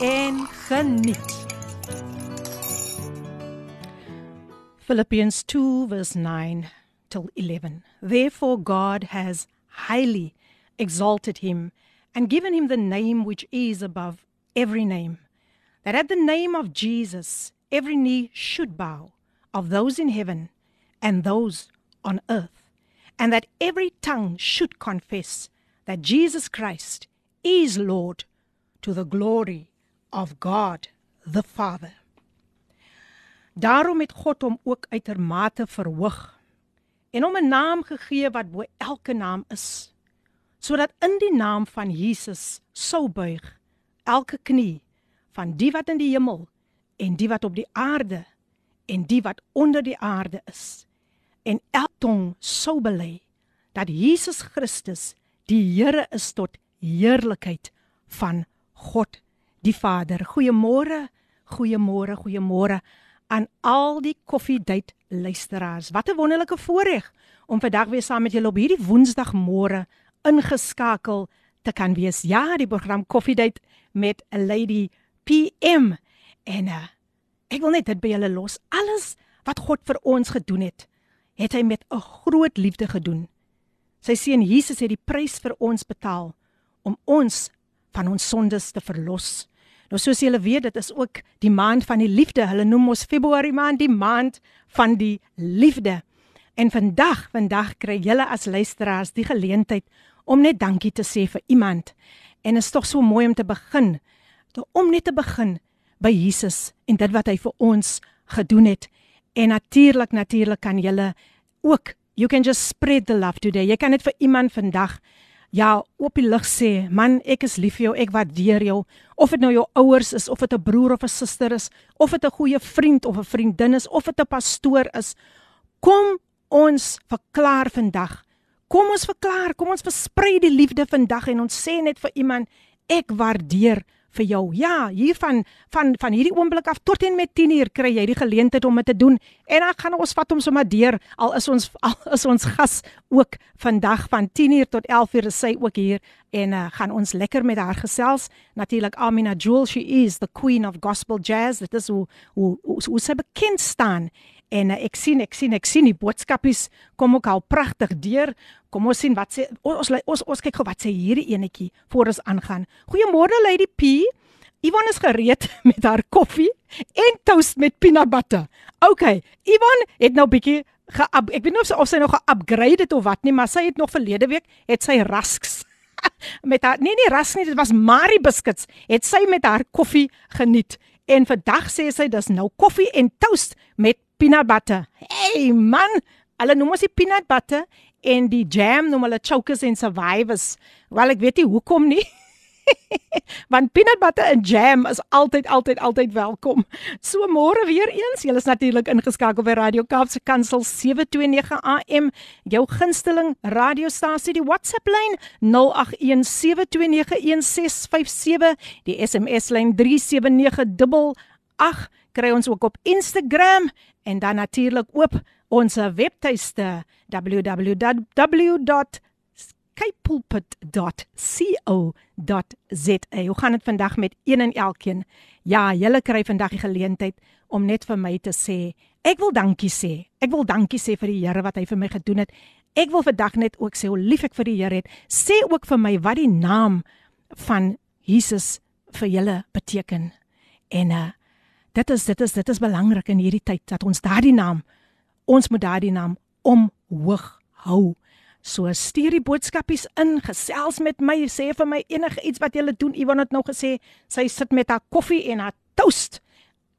en geniet. Philippians 2 verse 9 till 11. Therefore God has highly exalted him and given him the name which is above every name, that at the name of Jesus every knee should bow, of those in heaven and those on earth, and that every tongue should confess that Jesus Christ is Lord to the glory of God the Father. Daarom het God hom ook uitermate verhoog en hom 'n naam gegee wat bo elke naam is, sodat in die naam van Jesus sou buig elke knie van die wat in die hemel en die wat op die aarde en die wat onder die aarde is en elke tong sou bely dat Jesus Christus die Here is tot heerlikheid van God die Vader. Goeiemôre, goeiemôre, goeiemôre aan al die koffiedייט luisteraars. Wat 'n wonderlike voorreg om vandag weer saam met julle op hierdie Woensdagmôre ingeskakel te kan wees. Ja, die program Koffiedייט met 'n lady PM en uh, ek wil net dit by julle los. Alles wat God vir ons gedoen het, het hy met 'n groot liefde gedoen. Sy seun Jesus het die prys vir ons betaal om ons van ons sondes te verlos. Nou soos julle weet, dit is ook die maand van die liefde. Hulle noem ons Februarie maand die maand van die liefde. En vandag, vandag kry julle as luisteraars die geleentheid om net dankie te sê vir iemand. En is tog so mooi om te begin, te, om net te begin by Jesus en dit wat hy vir ons gedoen het. En natuurlik, natuurlik kan julle ook you can just spread the love today. Jy kan dit vir iemand vandag ja, op die lig sê, man, ek is lief vir jou, ek waardeer jou, of dit nou jou ouers is, of dit 'n broer of 'n suster is, of dit 'n goeie vriend of 'n vriendin is, of dit 'n pastoor is. Kom ons verklaar vandag. Kom ons verklaar, kom ons versprei die liefde vandag en ons sê net vir iemand, ek waardeer vir jou. Ja, hier van van van hierdie oomblik af tot en met 10 uur kry jy die geleentheid om dit te doen. En dan gaan ons vat hom sommer deur al is ons al is ons gas ook vandag van 10 uur tot 11 uur is sy ook hier en uh, gaan ons lekker met haar gesels. Natuurlik Amina Jewel, she is the queen of gospel jazz. Dit is hoe hoe hoe, hoe sy bekend staan. En uh, ek sien ek sien ek sien die boodskapies kom ook al pragtig deur. Kom ons sien wat sê ons ons ons kyk gou wat sê hierdie enetjie voor ons aangaan. Goeiemôre Lady P. Ivan is gereed met haar koffie en toast met peanut butter. OK, Ivan het nou bietjie ge ek weet nie of sy of sy nog ge-upgrade het of wat nie, maar sy het nog verlede week het sy rasks met haar nee nee ras nie, dit was Marie biscuits. Het sy met haar koffie geniet. En vandag sê sy dis nou koffie en toast met peanut butter. Hey man, hulle noem ons die peanut butter en die jam noem hulle chokers en survivors. Wel ek weet nie hoekom nie. Want peanut butter en jam is altyd altyd altyd welkom. So môre weer eens, julle is natuurlik ingeskakel by Radio Kaapse Kansel 729 AM, jou gunsteling radiostasie, die WhatsApp lyn 0817291657, die SMS lyn 37988 kry ons ook op Instagram en dan natuurlik oop ons webtuiste www.skypulpit.co.za. Hoe gaan dit vandag met een en elkeen? Ja, julle kry vandag die geleentheid om net vir my te sê, ek wil dankie sê. Ek wil dankie sê vir die Here wat hy vir my gedoen het. Ek wil vandag net ook sê hoe lief ek vir die Here het. Sê ook vir my wat die naam van Jesus vir julle beteken. En uh dit is dit is dit is belangrik in hierdie tyd dat ons daardie naam ons moet daardie naam omhoog hou. So stuur die boodskapies in, gesels met my, sê vir my enige iets wat jy doen. Iwan het nou gesê sy sit met haar koffie en haar toast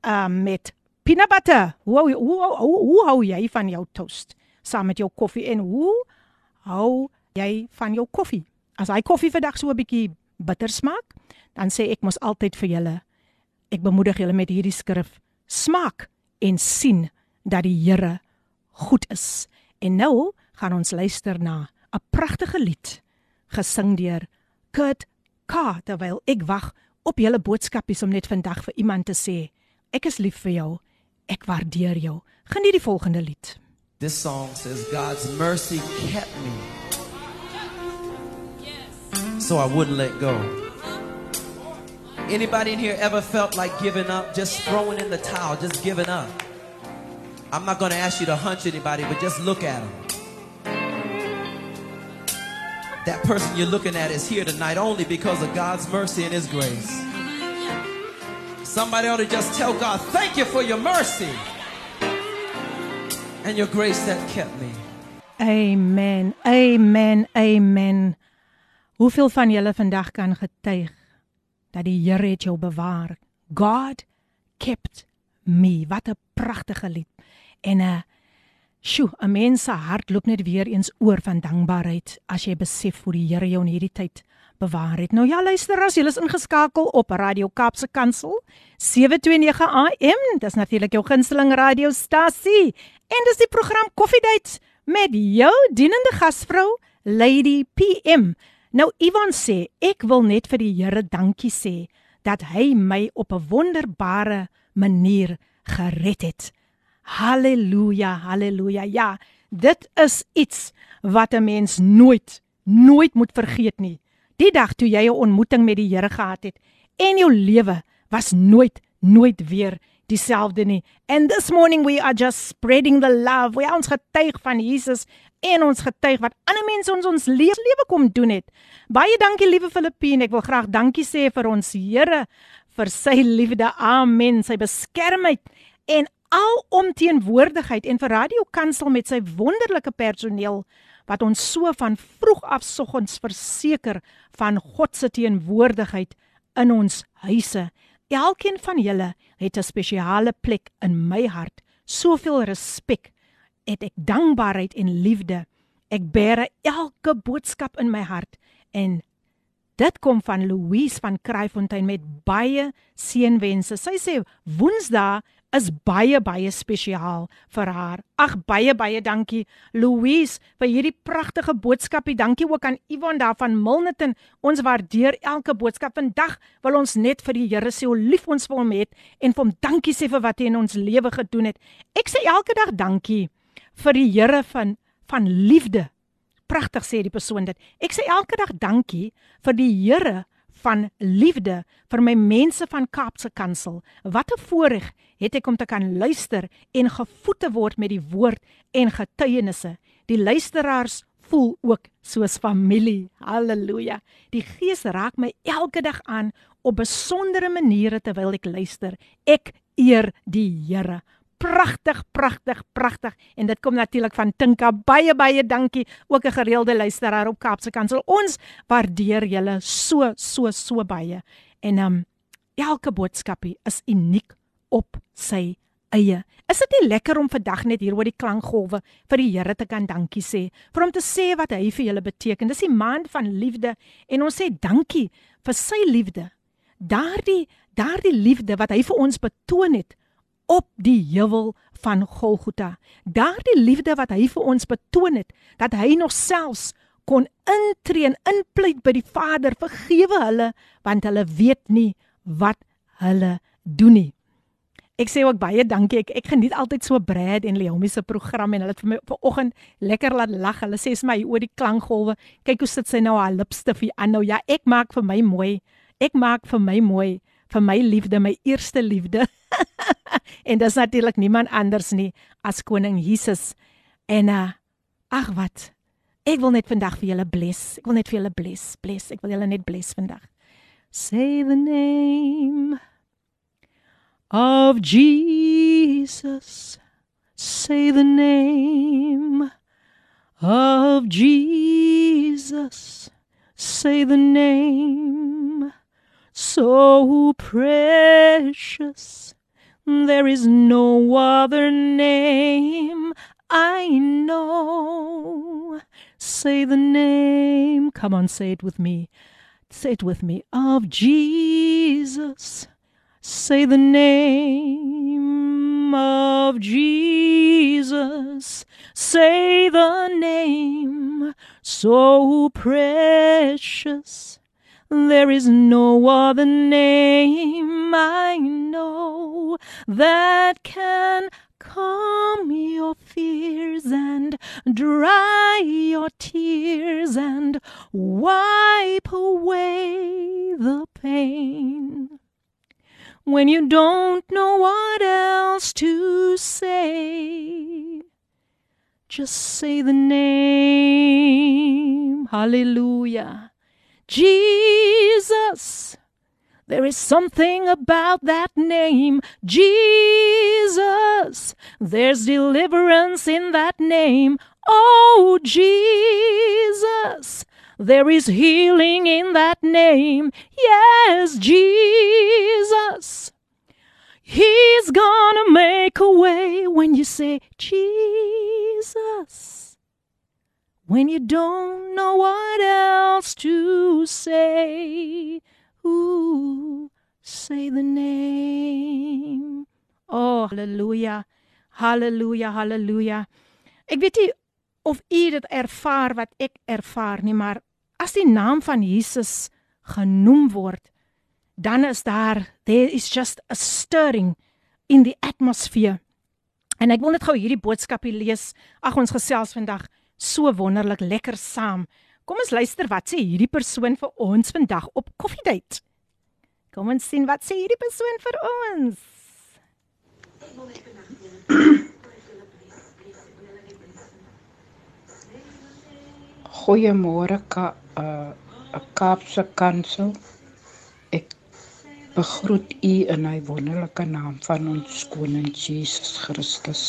uh met peanut butter. Hoe hoe, hoe, hoe hou jy van jou toast saam met jou koffie en hoe hou jy van jou koffie? As hy koffie vandag so 'n bietjie bitter smaak, dan sê ek mos altyd vir julle ek bemoedig julle met hierdie skrif. Smaak en sien dat die Here goed is. En nou gaan ons luister na 'n pragtige lied gesing deur Kurt K terwyl ek wag op julle boodskapies om net vandag vir iemand te sê ek is lief vir jou. Ek waardeer jou. Geniet die volgende lied. This song says God's mercy kept me. So I wouldn't let go. Anybody in here ever felt like giving up, just throwing in the towel, just giving up? I'm not going to ask you to hunch anybody, but just look at them. That person you're looking at is here tonight only because of God's mercy and His grace. Somebody ought to just tell God, Thank you for your mercy and your grace that kept me. Amen. Amen. Amen. Hoeveel van julle vandag kan getuig dat die Here het jou bewaar? God kept me. Wat 'n pragtige lied. En 'n uh, sjoe, 'n mens se hart loop net weer eens oor van dankbaarheid as jy besef hoe die Here jou in hierdie tyd bewaar het. Nou ja, luister as jy is ingeskakel op Radio Kaapse Kansel 729 AM. Dis natuurlik jou gunsteling radiostasie. En dis die program Koffiedייט met jou dienende gasvrou Lady PM. Nou Ivan sê, ek wil net vir die Here dankie sê dat hy my op 'n wonderbare manier gered het. Halleluja, halleluja. Ja, dit is iets wat 'n mens nooit nooit moet vergeet nie. Die dag toe jy 'n ontmoeting met die Here gehad het en jou lewe was nooit nooit weer dieselfde nie. And this morning we are just spreading the love. We ons getuig van Jesus en ons getuig wat ander mense ons ons lewe kom doen het. Baie dankie liewe Filippine. Ek wil graag dankie sê vir ons Here vir sy liefde. Amen. Sy beskermheid en alomteenwoordigheid en vir Radio Kansel met sy wonderlike personeel wat ons so van vroeg af soggens verseker van God se teenwoordigheid in ons huise. Elkeen van julle het 'n spesiale plek in my hart. Soveel respek, het ek dankbaarheid en liefde. Ek bære elke boodskap in my hart en dit kom van Louise van Kraaifontein met baie seënwense. Sy sê Woensdae is baie baie spesiaal vir haar. Ag baie baie dankie Louise vir hierdie pragtige boodskapie. Dankie ook aan Ivan daar van Milnerton. Ons waardeer elke boodskap. Vandag wil ons net vir die Here sê hoe lief ons vir hom het en vir hom dankie sê vir wat hy in ons lewe gedoen het. Ek sê elke dag dankie vir die Here van van liefde. Pragtig sê die persoon dit. Ek sê elke dag dankie vir die Here van liefde vir my mense van Kaapse Kansel. Wat 'n voorreg het ek om te kan luister en gevoed te word met die woord en getuienisse. Die luisteraars voel ook soos familie. Halleluja. Die Gees raak my elke dag aan op besondere maniere terwyl ek luister. Ek eer die Here pragtig, pragtig, pragtig en dit kom natuurlik van Tinka. Baie baie dankie ook 'n gereelde luisteraar op Kaapse Kansel. Ons waardeer julle so so so baie. En ehm um, elke boodskapie is uniek op sy eie. Is dit nie lekker om vandag net hier oor die klankgolwe vir die Here te kan dankie sê, vir hom te sê wat hy vir julle beteken. Dis die maand van liefde en ons sê dankie vir sy liefde. Daardie daardie liefde wat hy vir ons betoon het op die heuwel van Golgotha. Daardie liefde wat hy vir ons betoon het, dat hy nog selfs kon intree en inpleit by die Vader, vergewe hulle want hulle weet nie wat hulle doen nie. Ek sê ook baie dankie. Ek ek geniet altyd so Brad en Leomi se program en hulle het vir my vanoggend lekker laat lag. Hulle sê vir my oor die klankgolwe. Kyk hoe sit sy nou haar lipstifie aan nou. Ja, ek maak vir my mooi. Ek maak vir my mooi vir my liefde, my eerste liefde. en dis natuurlik niemand anders nie as koning Jesus. En uh ag wat. Ek wil net vandag vir julle bless. Ek wil net vir julle bless, bless. Ek wil julle net bless vandag. Say the name of Jesus. Say the name of Jesus. Say the name so precious. There is no other name I know. Say the name. Come on, say it with me. Say it with me. Of Jesus. say the name of Jesus. Say the name so precious. There is no other name I know that can calm your fears and dry your tears and wipe away the pain. When you don't know what else to say, just say the name. Hallelujah. Jesus. There is something about that name, Jesus. There's deliverance in that name, oh Jesus. There is healing in that name, yes, Jesus. He's gonna make a way when you say Jesus. When you don't know what else to say. Ooh, say the name. Oh, hallelujah. Hallelujah, hallelujah. Ek weet nie of u dit ervaar wat ek ervaar nie, maar as die naam van Jesus genoem word, dan is daar there is just a stirring in the atmosphere. En ek wil net gou hierdie boodskapie lees. Ag ons gesels vandag so wonderlik lekker saam. Kom ons luister wat sê hierdie persoon vir ons vandag op koffiedייט. Kom ons sien wat sê hierdie persoon vir ons. Goeiemôre ka uh 'n Kaapse kansel. Ek begroet u in hy wonderlike naam van ons koning Jesus Christus.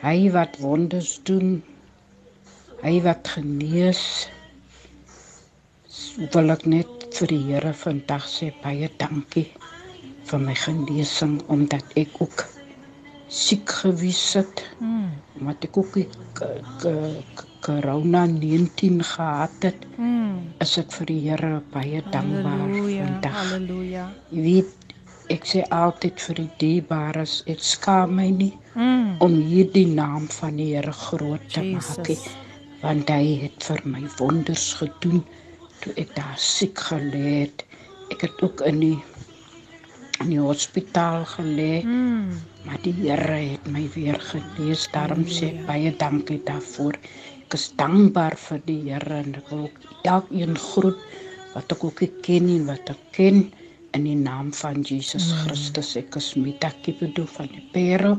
Hy wat wonders doen. Hy wat genees. Wil ek net vir die Here vandag sê baie dankie vir my genesing omdat ek ook siek gewees het. Mm. Omdat ek ook corona 19 gehad het. Mm. is ek vir die Here baie dankbaar Halleluja. vandag. Halleluja. Jy weet, ek sê altyd vir die dierbares, ek skaam my nie Mm. om hierdie naam van die Here groot te maak nie, Jesus. Want hy het vir my wonders gedoen toe ek daar siek gelê het. Ek het ook in die in die hospitaal gelê, Mm. maar die Here het my weer genees. Daarom sê ek baie dankie daarvoor. Ek is dankbaar vir die Here en ek wil elkeen groet wat ek ook ken en wat ek ken in die naam van Jesus Christus. Ek is Mita Kipedo van die Pero.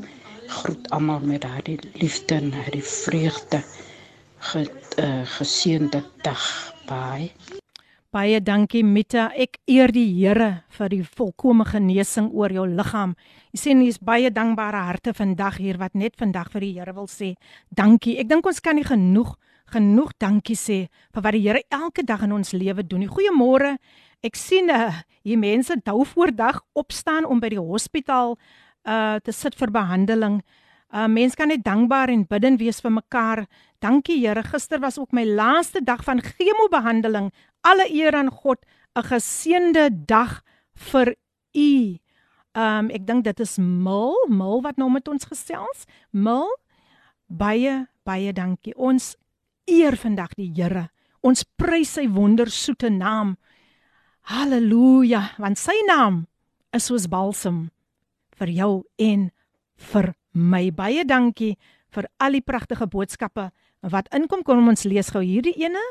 Groet almal met daardie liefde en daardie vreugde. Ge, uh, geseënde dag. Bye. Baie dankie Mita. Ek eer die Here vir die volkomme genesing oor jou liggaam. Jy sien hier's baie dankbare harte vandag hier wat net vandag vir die Here wil sê dankie. Ek dink ons kan nie genoeg genoeg dankie sê vir wat die Here elke dag in ons lewe doen. Goeiemôre. Ek sien uh, hier mense dou voordag opstaan om by die hospitaal uh te sit vir behandeling. Mense kan net dankbaar en bidden wees vir mekaar. Dankie Here. Gister was ook my laaste dag van chemobehandeling. Alle eer aan God. 'n Geseënde dag vir u. Um ek dink dit is Mil, Mil wat nou met ons gesels. Mil, baie baie dankie. Ons eer vandag die Here. Ons prys sy wondersoete naam. Halleluja, want sy naam is soos balsem vir jou en vir my. Baie dankie vir al die pragtige boodskappe wat inkom. Kom ons lees gou hierdie ene.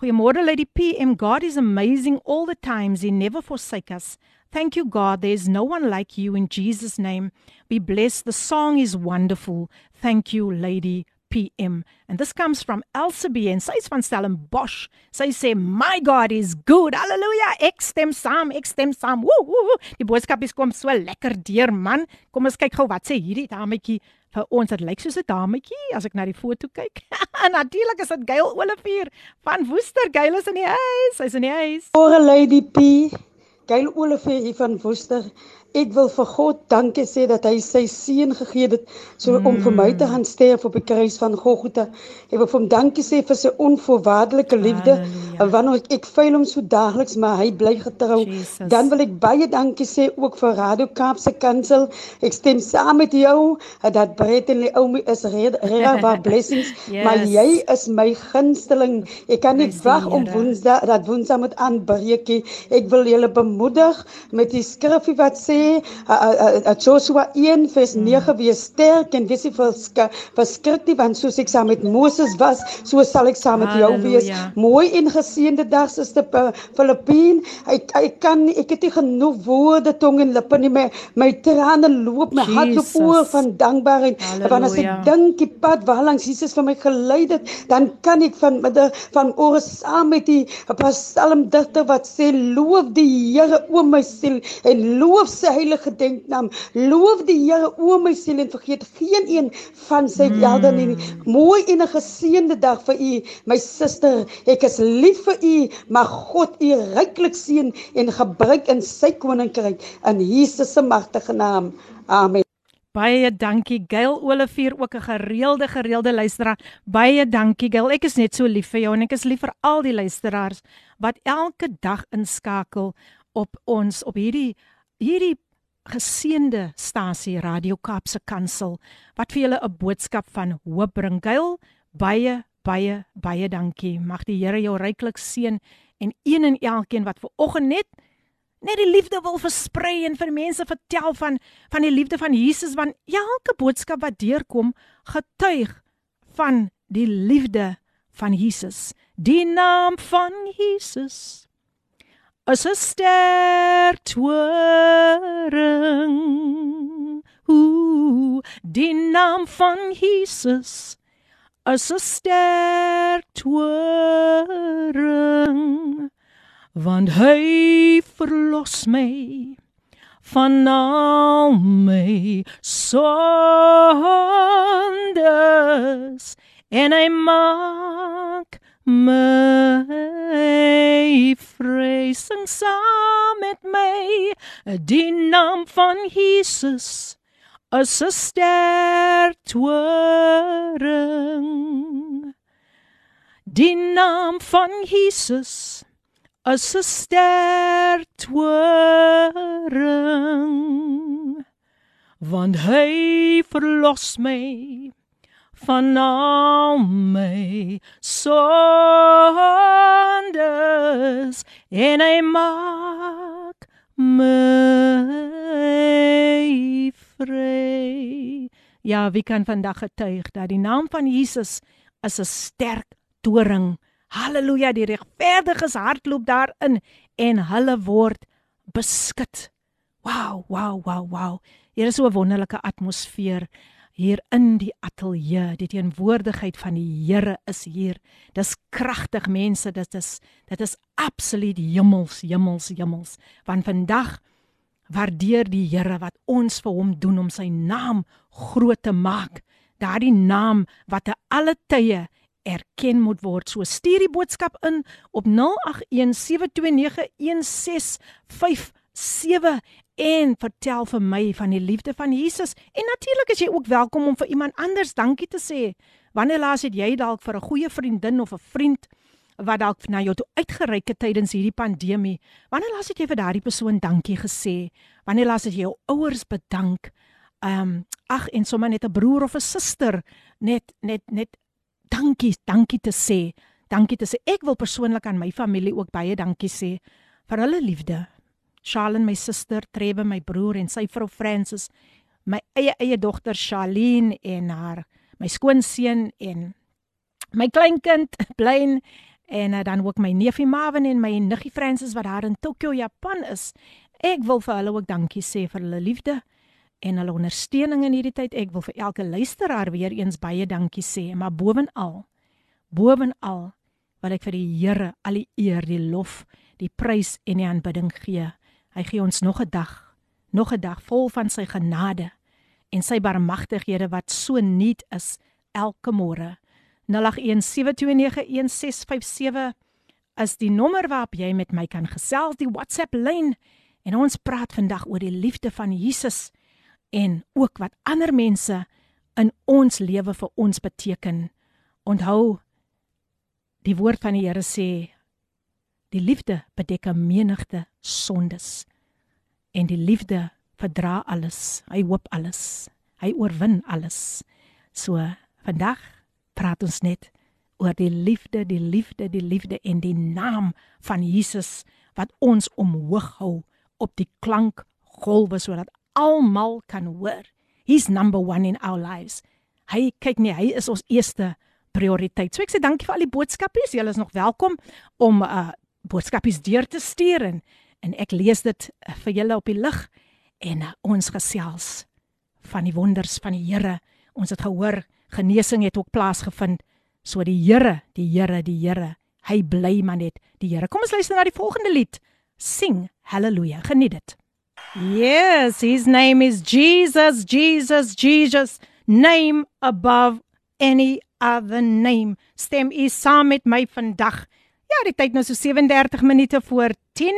Goeiemôre Lady PM. God is amazing all the times. He never forsake us. Thank you God. There's no one like you in Jesus name. Be blessed. The song is wonderful. Thank you Lady PM. And this comes from Elsa B sy is van Stellenbosch. Sy sê my God is good. Halleluja. Ek stem saam. Ek stem saam. Woe woe. Die boodskapies kom so lekker deur man. Kom ons kyk gou wat sê hierdie dametjie vir ons. Dit lyk soos 'n dametjie as ek na die foto kyk. Natuurlik is dit Gail Olivier van Woester. Gail is in die huis. Sy's in die huis. Môre Lady P. Gail Olivier hier van Woester. Ek wil vir God dankie sê dat hy sy seun gegee het so mm. om vir my te gaan sterf op die kruis van Golgotha. Ek wil vir hom dankie sê vir sy onvoorwaardelike liefde. Halleluja. Wanneer ek, ek vuil hom so daagliks, maar hy bly getrou. Jesus. Dan wil ek baie dankie sê ook vir Radio Kaapse Kansel. Ek stem saam met jou dat Brett en Naomi is reg waar blessings, yes. maar jy is my gunsteling. Ek kan nie wag om Woensdag dat Woensdag moet aanbreek. Ek wil julle bemoedig met die skrifgie wat sê uh, uh, uh, Joshua 1 vers 9 mm. wees sterk en wees verskrik nie want soos ek saam met Moses was, so sal ek saam met jou wees. Mooi en geseënde dag sister Filippine. Ek ek kan ek het nie genoeg woorde tong en lippe nie. My my trane loop, my hart loop oor van dankbaarheid. Want as ek dink die pad waar langs Jesus vir my gelei het, dan kan ek van van oor saam met die psalmdigter wat sê loof die Here o my siel en loof sy heilige denknaam. Loof die Here o my siel en vergeet geen een van sy welde mm. nie. Mooi en 'n geseënde dag vir u, my suster. Ek is lief vir u, maar God u ryklik seën en gebruik in sy koninkryk in Jesus se magtige naam. Amen. Baie dankie Gail Olivier ook 'n gereelde gereelde luisteraar. Baie dankie Gail. Ek is net so lief vir jou en ek is lief vir al die luisteraars wat elke dag inskakel op ons op hierdie hierdie geseënde stasie Radio Kaapse Kansel wat vir julle 'n boodskap van hoop bring. Gail, baie baie baie dankie. Mag die Here jou ryklik seën en een en elkeen wat ver oggend net net die liefde wil versprei en vir mense vertel van van die liefde van Jesus want elke boodskap wat deurkom getuig van die liefde van Jesus die naam van Jesus as 'n ster toring. Ooh die naam van Jesus. As 'n ster toring. Want hy verlos my van al my sondes. En hy maak my vreesing saam met my die naam van Jesus 'n ster toring die naam van Jesus 'n ster toring want hy verlos my van al my sondes en hy maak my vry ja wie kan vandag getuig dat die naam van Jesus is 'n sterk toring Halleluja, die regverdiges hardloop daarin en hulle word beskut. Wow, wow, wow, wow. Hier is so 'n wonderlike atmosfeer hier in die ateljee. Die teenwoordigheid van die Here is hier. Dis kragtig mense, dit is dit is absoluut hemels, hemels, hemels. Want vandag waardeer die Here wat ons vir hom doen om sy naam groot te maak. Daardie naam wat te alle tye erken moet word. So stuur die boodskap in op 0817291657 en vertel vir my van die liefde van Jesus. En natuurlik is jy ook welkom om vir iemand anders dankie te sê. Wanneer laas het jy dalk vir 'n goeie vriendin of 'n vriend wat dalk na jou toe uitgereik het tydens hierdie pandemie? Wanneer laas het jy vir daardie persoon dankie gesê? Wanneer laas het jy jou ouers bedank? Ehm um, ag en sommer net 'n broer of 'n suster net net net dankie, dankie te sê. Dankie te sê. Ek wil persoonlik aan my familie ook baie dankie sê vir hulle liefde. Charlene, my suster, Trebe, my broer en sy vrou Francis, my eie eie dogter Charlene en haar my skoonseun en my kleinkind Blaine en uh, dan ook my neefie Marvin en my niggie Francis wat daar in Tokyo, Japan is. Ek wil vir hulle ook dankie sê vir hulle liefde en hulle ondersteuning in hierdie tyd. Ek wil vir elke luisteraar weer eens baie dankie sê, maar bovenal, bovenal wil ek vir die Here al die eer, die lof, die prys en die aanbidding gee. Hy gee ons nog 'n dag, nog 'n dag vol van sy genade en sy barmagtighede wat so nuut is elke môre. 0817291657 is die nommer waarop jy met my kan gesels, die WhatsApp lyn En ons praat vandag oor die liefde van Jesus en ook wat ander mense in ons lewe vir ons beteken. Onthou die woord van die Here sê die liefde bedek 'n menigte sondes en die liefde verdra alles. Hy hoop alles. Hy oorwin alles. So vandag praat ons net oor die liefde, die liefde, die liefde en die naam van Jesus wat ons omhoog hou op die klankgolwe sodat almal kan hoor. He's number 1 in our lives. Hy kyk nie, hy is ons eerste prioriteit. So ek sê dankie vir al die boodskapies. Julle is nog welkom om uh boodskapies deur te stuur en en ek lees dit uh, vir julle op die lig en uh, ons gesels van die wonders van die Here. Ons het gehoor genesing het ook plaasgevind. So die Here, die Here, die Here, hy bly maar net die Here. Kom ons luister na die volgende lied. Sing hallelujah. Geniet dit. Yes, his name is Jesus, Jesus, Jesus. Name above any other name. Stem u saam met my vandag. Ja, die tyd nou so 37 minute voor 10.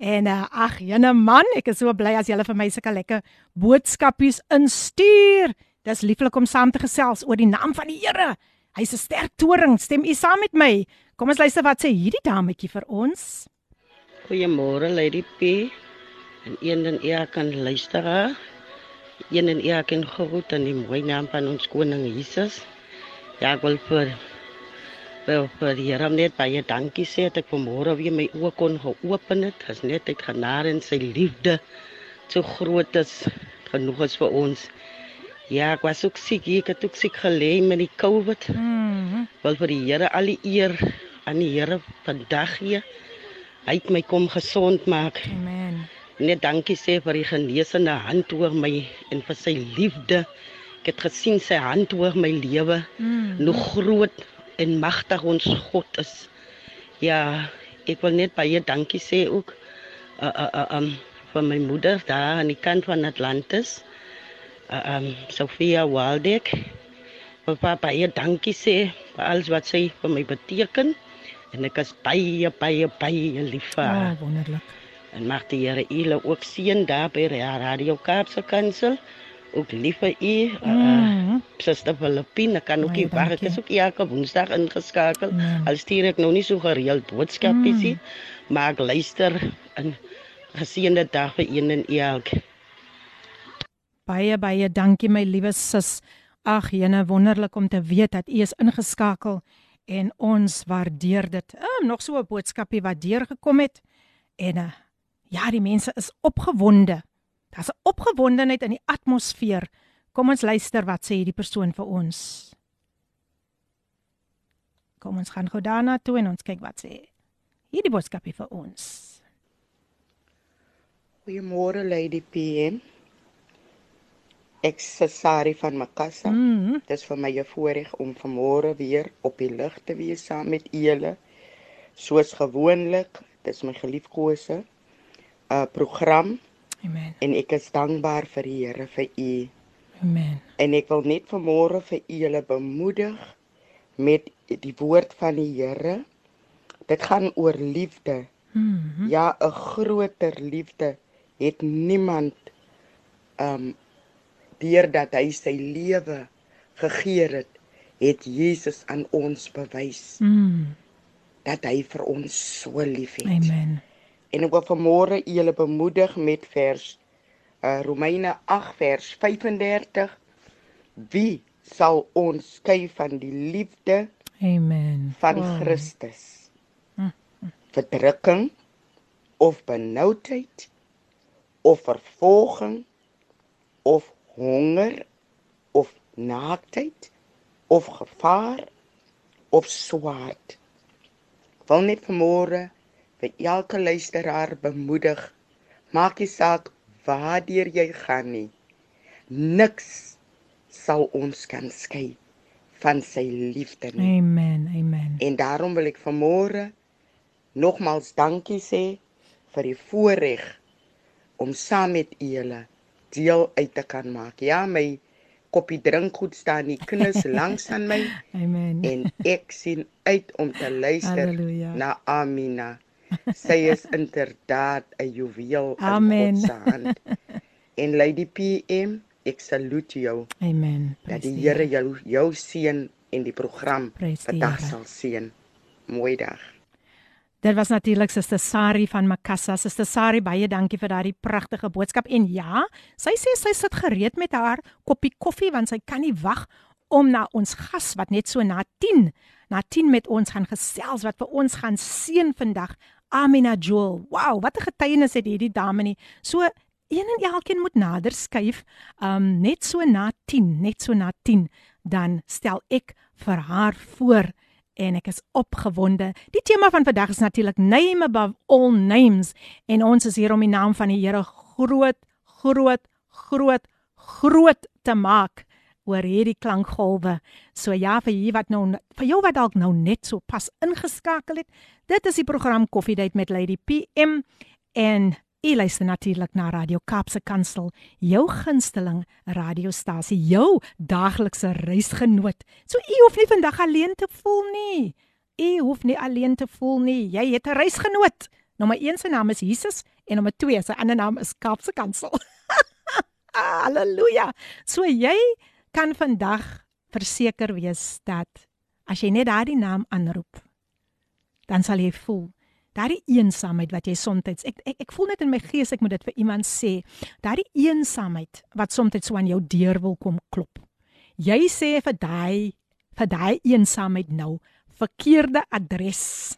En uh, ag, jene man, ek is so bly as julle vir my sulke lekker boodskapies instuur. Dis lieflik om saam te gesels oor die naam van die Here. Hy's 'n sterk toring. Stem u saam met my? Kom ons luister wat sê hierdie dametjie vir ons. Goeiemôre Lady P. En een en elk kan luister. Een en elk kan groet in die mooi naam van ons koning Jesus. Ja, ek wil vir wel vir die Here net baie dankie sê dat ek vanmôre weer my oë kon geopen het. Dit is net uit genade en sy liefde so groot is genoeg is vir ons. Ja, ek was ook siek, ek het ook siek gelê met die COVID. Mm Wil vir die Here al die eer aan die Here vandag gee. Hy het my kom gesond maak. Amen. Net dankie sê vir die genesende hand oor my en vir sy liefde. Ek het gesien sy hand oor my lewe. Mm. Hoe groot en magtig ons God is. Ja, ek wil net baie dankie sê ook uh uh, uh um vir my moeder daar aan die kant van Atlantis. Uh, um Sofia Waldek. Vir papa baie dankie sê vir alles wat sy vir my beteken. En ek is baie baie baie lief vir haar. Oh, wonderlik. En mag die Here julle ook seën daar by Radio Kaapse Kansel. Ook lief vir u. Uh, Mhm. Suster Filippine kan ook nie wag. Ek is ook elke Woensdag ingeskakel. Ja. Al stuur ek nou nie so gereeld boodskapies nie, maar ek luister en geseënde dag vir een en elk. Baie baie dankie my liewe sis. Ag, jene wonderlik om te weet dat u is ingeskakel en ons waardeer dit. Um, nog so 'n boodskapie wat deurgekom het en uh, ja, die mense is opgewonde. Daar's 'n opgewondenheid in die atmosfeer. Kom ons luister wat sê hierdie persoon vir ons. Kom ons gaan gou daarna toe en ons kyk wat sê hierdie boodskapie vir ons. Goeiemôre Lady PM. Ek is Sari van Makassa. Mhm. Dit is vir my 'n voorreg om vanmôre weer op die lig te wees saam met julle. Soos gewoonlik, dis my geliefkose uh program Amen. en ek is dankbaar vir die Here vir u. Amen. En ek wil net vanmôre vir u julle bemoedig met die woord van die Here. Dit gaan oor liefde. Mhm. Ja, 'n groter liefde het niemand um deurdat hy sy lewe gegee het, het Jesus aan ons bewys Mhm. dat hy vir ons so liefhet. Amen. En ek wil vanmôre julle bemoedig met vers uh Romeine 8 vers 35. Wie sal ons skei van die liefde Amen. van Wow. Christus? Verdrukking of benoudheid of vervolging of honger of naaktheid of gevaar of swaard. Wil net vanmôre vir elke luisteraar bemoedig. Maak nie saak waartoe jy gaan nie. Niks sal ons kan skei van sy liefde nie. Amen. Amen. En daarom wil ek vanmôre nogmals dankie sê vir die voorreg om saam met julle deel uit te kan maak. Ja, my koppie drinkgoed staan nie knus langs aan my Amen. en ek sien uit om te luister Halleluja. na Amina. Sy is inderdaad 'n juweel Amen. in God se hand. En Lady PM, ek salute jou Amen. dat Prys die Here jou jou seën en die program die vandag sal seën. Mooi dag. Dit was natuurlik Suster Sari van Makassa. Suster Sari, baie dankie vir daardie pragtige boodskap. En ja, sy sê sy sit gereed met haar koppie koffie want sy kan nie wag om na ons gas wat net so na 10 na 10 met ons gaan gesels wat vir ons gaan seën vandag. Amina Joel. Wow, wat 'n getuienis het hierdie dame nie. So een en elkeen moet nader skuif. Um net so na 10, net so na 10 dan stel ek vir haar voor en ek is opgewonde. Die tema van vandag is natuurlik name above all names en ons is hier om die naam van die Here groot, groot, groot, groot te maak oor hierdie klankgolwe. So ja, vir jy wat nou vir jou wat dalk nou net so pas ingeskakel het, dit is die program Koffiedייט met Lady PM en jy luister natuurlik na Radio Kaapse Kansel, jou gunsteling radiostasie, jou daaglikse reisgenoot. So u hoef nie vandag alleen te voel nie. U hoef nie alleen te voel nie. Jy het 'n reisgenoot. Nommer 1 se naam is Jesus en nommer 2 se ander naam is Kaapse Kansel. Halleluja. So jy kan vandag verseker wees dat as jy net daardie naam aanroep, dan sal jy voel daardie eensaamheid wat jy soms ek, ek ek voel net in my gees ek moet dit vir iemand sê, daardie eensaamheid wat soms so aan jou deur wil kom klop. Jy sê vir daai vir daai eensaamheid nou verkeerde adres.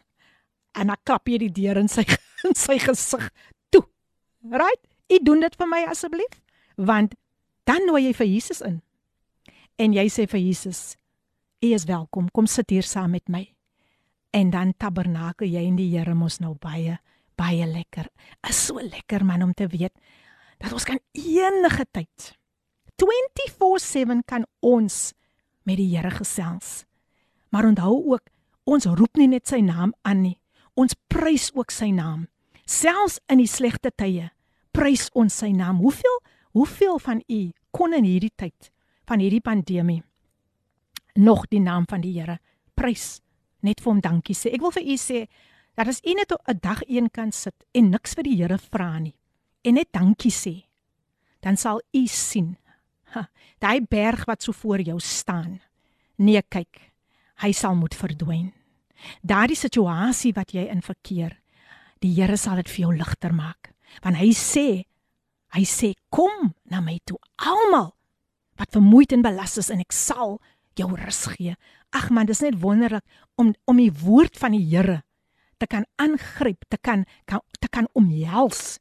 En dan klap jy die deur in sy in sy gesig toe. Right? U doen dit vir my asseblief, want dan nooi jy vir Jesus in. En jy sê vir Jesus, U is welkom, kom sit hier saam met my. En dan tabernakel jy in die Here mos nou baie baie lekker. Is so lekker man om te weet dat ons kan enige tyd 24/7 kan ons met die Here gesels. Maar onthou ook, ons roep nie net sy naam aan nie. Ons prys ook sy naam. Selfs in die slegte tye prys ons sy naam. Hoeveel hoeveel van u kon in hierdie tyd van hierdie pandemie nog die naam van die Here prys? net vir hom dankie sê. Ek wil vir u sê dat as u net 'n dag een kan sit en niks vir die Here vra nie en net dankie sê, dan sal u sien. Daai berg wat so voor jou staan. Nee, kyk. Hy sal moet verdwyn. Daardie situasie wat jy in verkeer, die Here sal dit vir jou ligter maak. Want hy sê, hy sê kom na my toe almal wat vermoeid en belas is en ek sal jou rus gee. Ag man, dis net wonderlik om om die woord van die Here te kan aangryp, te kan, kan te kan omhels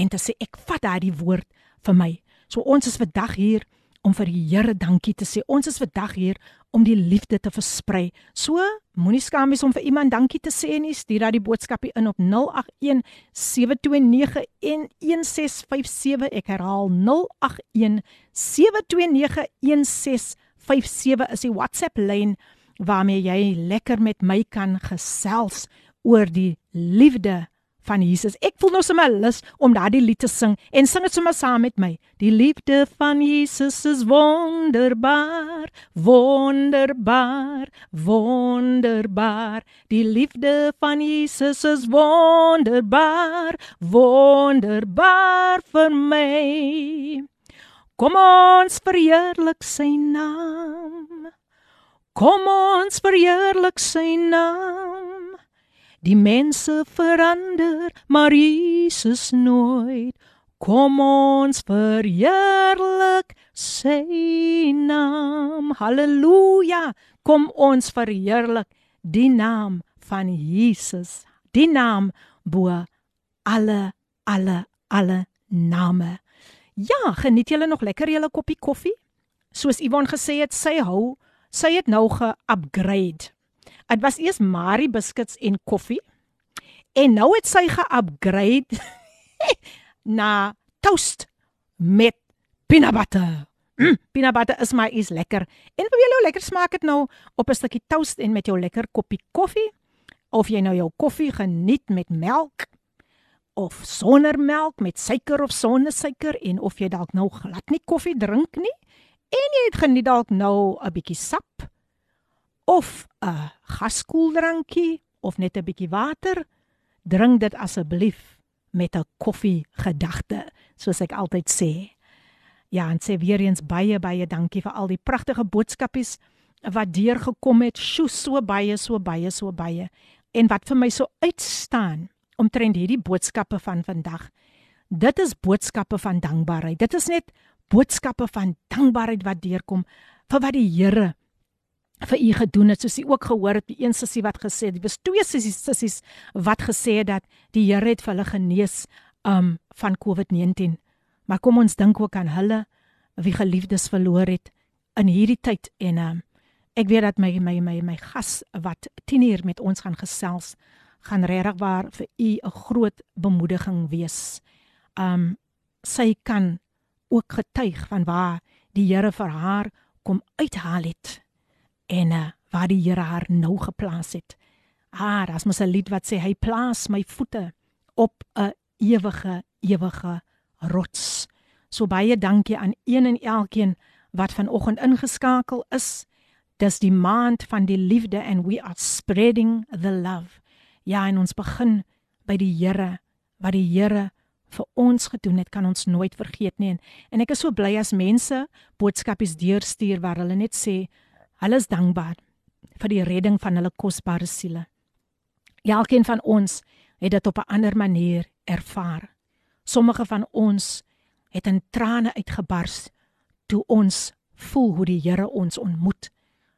en te sê ek vat daardie woord vir my. So ons is vandag hier om vir die Here dankie te sê. Ons is vandag hier om die liefde te versprei. So moenie skaam wees om vir iemand dankie te sê nie. Stuur daai boodskapie in op 081 729 1657. Ek herhaal 081 729 1657 is die WhatsApp lyn waarmee jy lekker met my kan gesels oor die liefde van Jesus. Ek voel nou sommer lus om daardie lied te sing en sing dit sommer saam met my. Die liefde van Jesus is wonderbaar, wonderbaar, wonderbaar. Die liefde van Jesus is wonderbaar, wonderbaar vir my. Kom ons verheerlik sy naam. Kom ons verheerlik sy naam. Die mense verander, maar Jesus nooit. Kom ons verheerlik sy naam. Halleluja. Kom ons verheerlik die naam van Jesus. Die naam bo alle alle alle name. Ja, geniet julle nog lekker julle koppie koffie? Soos Yvonne gesê het, sy hou, sy het nou ge-upgrade. Dit was eers Marie biscuits en koffie. En nou het sy ge-upgrade na toast met peanut butter. Mm, peanut butter is my is lekker. En vir julle lekker smaak dit nou op 'n stukkie toast en met jou lekker koppie koffie of jy nou jou koffie geniet met melk of sonder melk met suiker of sonder suiker en of jy dalk nou glad nie koffie drink nie en jy het geniet dalk nou 'n bietjie sap of 'n gaskoeldrankie of net 'n bietjie water drink dit asseblief met 'n koffie gedagte, soos ek altyd sê. Ja, en sê weer eens baie baie dankie vir al die pragtige boodskapies wat deurgekom het. Sjoe, so baie, so baie, so baie. En wat vir my so uitstaan omtrent hierdie boodskappe van vandag. Dit is boodskappe van dankbaarheid. Dit is net boodskappe van dankbaarheid wat deurkom vir wat die Here vir u gedoen het. Soos u ook gehoor het, die een sussie wat gesê het, die was twee sissies sissies wat gesê het dat die Here het vir hulle genees um van COVID-19. Maar kom ons dink ook aan hulle wie geliefdes verloor het in hierdie tyd en um ek weet dat my my my my gas wat 10 uur met ons gaan gesels gaan regtig waar vir u 'n groot bemoediging wees. Um sy kan ook getuig van waar die Here vir haar kom uithaal het en uh, waar die Here haar nou geplaas het. Ah, daar's mos 'n lied wat sê hy plaas my voete op 'n ewige ewige rots. So baie dankie aan een en elkeen wat vanoggend ingeskakel is. Dis die maand van die liefde and we are spreading the love. Ja, en ons begin by die Here wat die Here vir ons gedoen het, kan ons nooit vergeet nie. En, en ek is so bly as mense boodskapies deurstuur waar hulle net sê hulle is dankbaar vir die redding van hulle kosbare siele. Elkeen van ons het dit op 'n ander manier ervaar. Sommige van ons het in trane uitgebars toe ons voel hoe die Here ons ontmoet.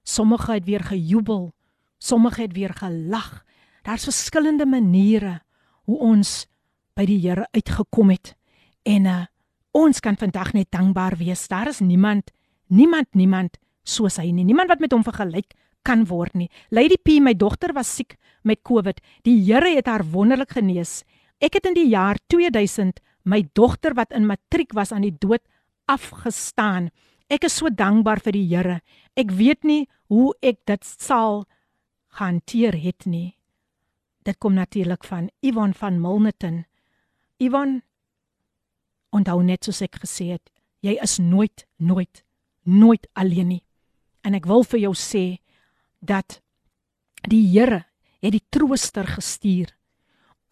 Sommige het weer gejubel, sommige het weer gelag. Daar's verskillende maniere hoe ons by die Here uitgekom het. En uh, ons kan vandag net dankbaar wees. Daar is niemand, niemand, niemand soos hy nie. Niemand wat met hom vergelyk kan word nie. Lady P, my dogter was siek met COVID. Die Here het haar wonderlik genees. Ek het in die jaar 2000 my dogter wat in matriek was aan die dood afgestaan. Ek is so dankbaar vir die Here. Ek weet nie hoe ek dit sal hanteer het nie. Dit kom natuurlik van Ivan van Milnerton. Ivan onthou net soos ek gesê het, jy is nooit nooit nooit alleen nie. En ek wil vir jou sê dat die Here het die trooster gestuur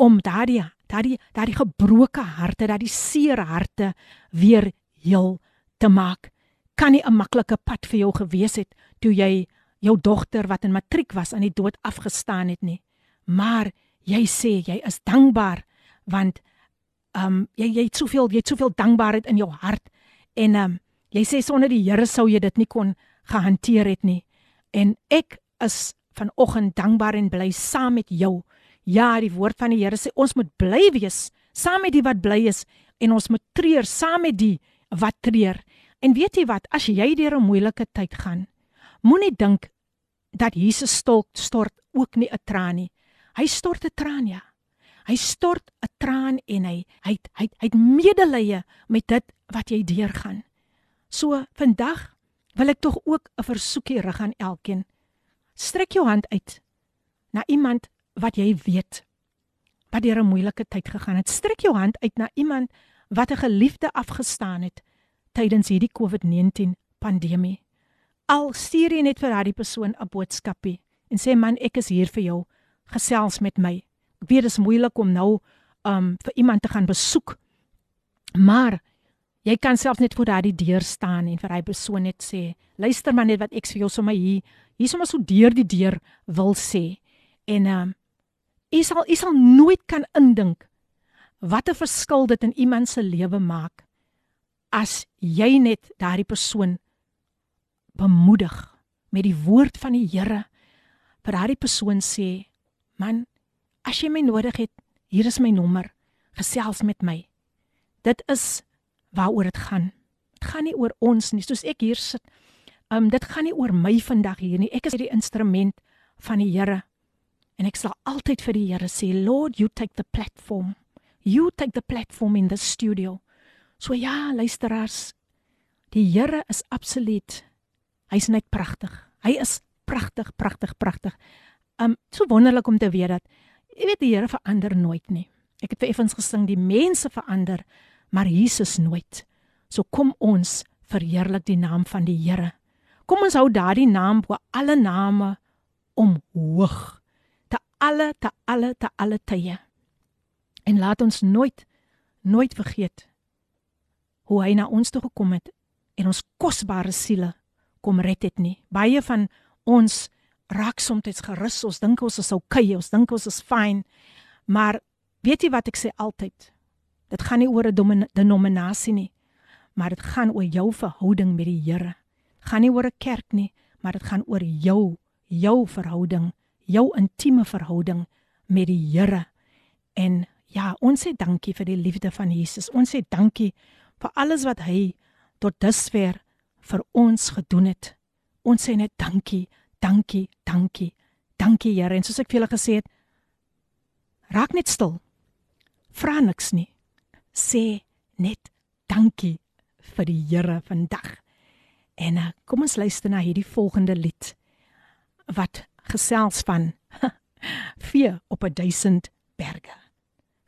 om daardie daardie daardie gebroke harte, daardie seer harte weer heel te maak. Kan nie 'n maklike pad vir jou gewees het toe jy jou dogter wat in matriek was aan die dood afgestaan het nie. Maar jy sê jy is dankbaar want ehm um, jy jy het soveel jy het soveel dankbaarheid in jou hart en ehm um, jy sê sonder die Here sou jy dit nie kon gehanteer het nie. En ek is vanoggend dankbaar en bly saam met jou. Ja, die woord van die Here sê ons moet bly wees saam met die wat bly is en ons moet treur saam met die wat treur. En weet jy wat, as jy deur 'n moeilike tyd gaan, moenie dink dat Jesus stort stort ook nie 'n traan nie. Hy stort 'n traan ja. Hy stort 'n traan en hy hy hy hy't medelee met dit wat jy deurgaan. So vandag wil ek tog ook 'n versoekie rig aan elkeen. Strek jou hand uit na iemand wat jy weet wat deur 'n moeilike tyd gegaan het. Strek jou hand uit na iemand wat 'n geliefde afgestaan het tydens hierdie COVID-19 pandemie. Al stuur jy net vir daardie persoon 'n boodskapie en sê man, ek is hier vir jou. Gesels met my. Ek weet dit is moeilik om nou um vir iemand te gaan besoek. Maar jy kan self net voor daardie deur staan en vir daai persoon net sê, luister maar net wat ek vir jou sommer hier, hier sommer so deur die deur wil sê. En um jy sal jy sal nooit kan indink wat 'n verskil dit in iemand se lewe maak as jy net daardie persoon bemoedig met die woord van die Here vir daardie persoon sê man as jy my nodig het, hier is my nommer. Gesels met my. Dit is waaroor dit gaan. Dit gaan nie oor ons nie, soos ek hier sit. Um dit gaan nie oor my vandag hier nie. Ek is die instrument van die Here. En ek sal altyd vir die Here sê, Lord, you take the platform. You take the platform in the studio. So ja, luisteraars, die Here is absoluut. Hy's net pragtig. Hy is pragtig, pragtig, pragtig. Um so wonderlik om te weet dat Jy weet die Here verander nooit nie. Ek het vir effens gesing die mense verander, maar Jesus nooit. So kom ons verheerlik die naam van die Here. Kom ons hou daardie naam bo alle name omhoog. Te alle te alle te alle tye. En laat ons nooit nooit vergeet hoe hy na ons toe gekom het en ons kosbare siele kom red het nie. Baie van ons raak soms gerus. Ons dink ons is okay, ons dink ons is fyn. Maar weet jy wat ek sê altyd? Dit gaan nie oor 'n denominasie nie, maar dit gaan oor jou verhouding met die Here. Dit gaan nie oor 'n kerk nie, maar dit gaan oor jou, jou verhouding, jou intieme verhouding met die Here. En ja, ons sê dankie vir die liefde van Jesus. Ons sê dankie vir alles wat hy tot dusver vir ons gedoen het. Ons sê net dankie, dankie, dankie. Dankie Here. En soos ek vir julle gesê het, raak net stil. Vra niks nie. Sê net dankie vir die Here vandag. En uh, kom ons luister na hierdie volgende lied wat gesels van vee op 'n duisend berge.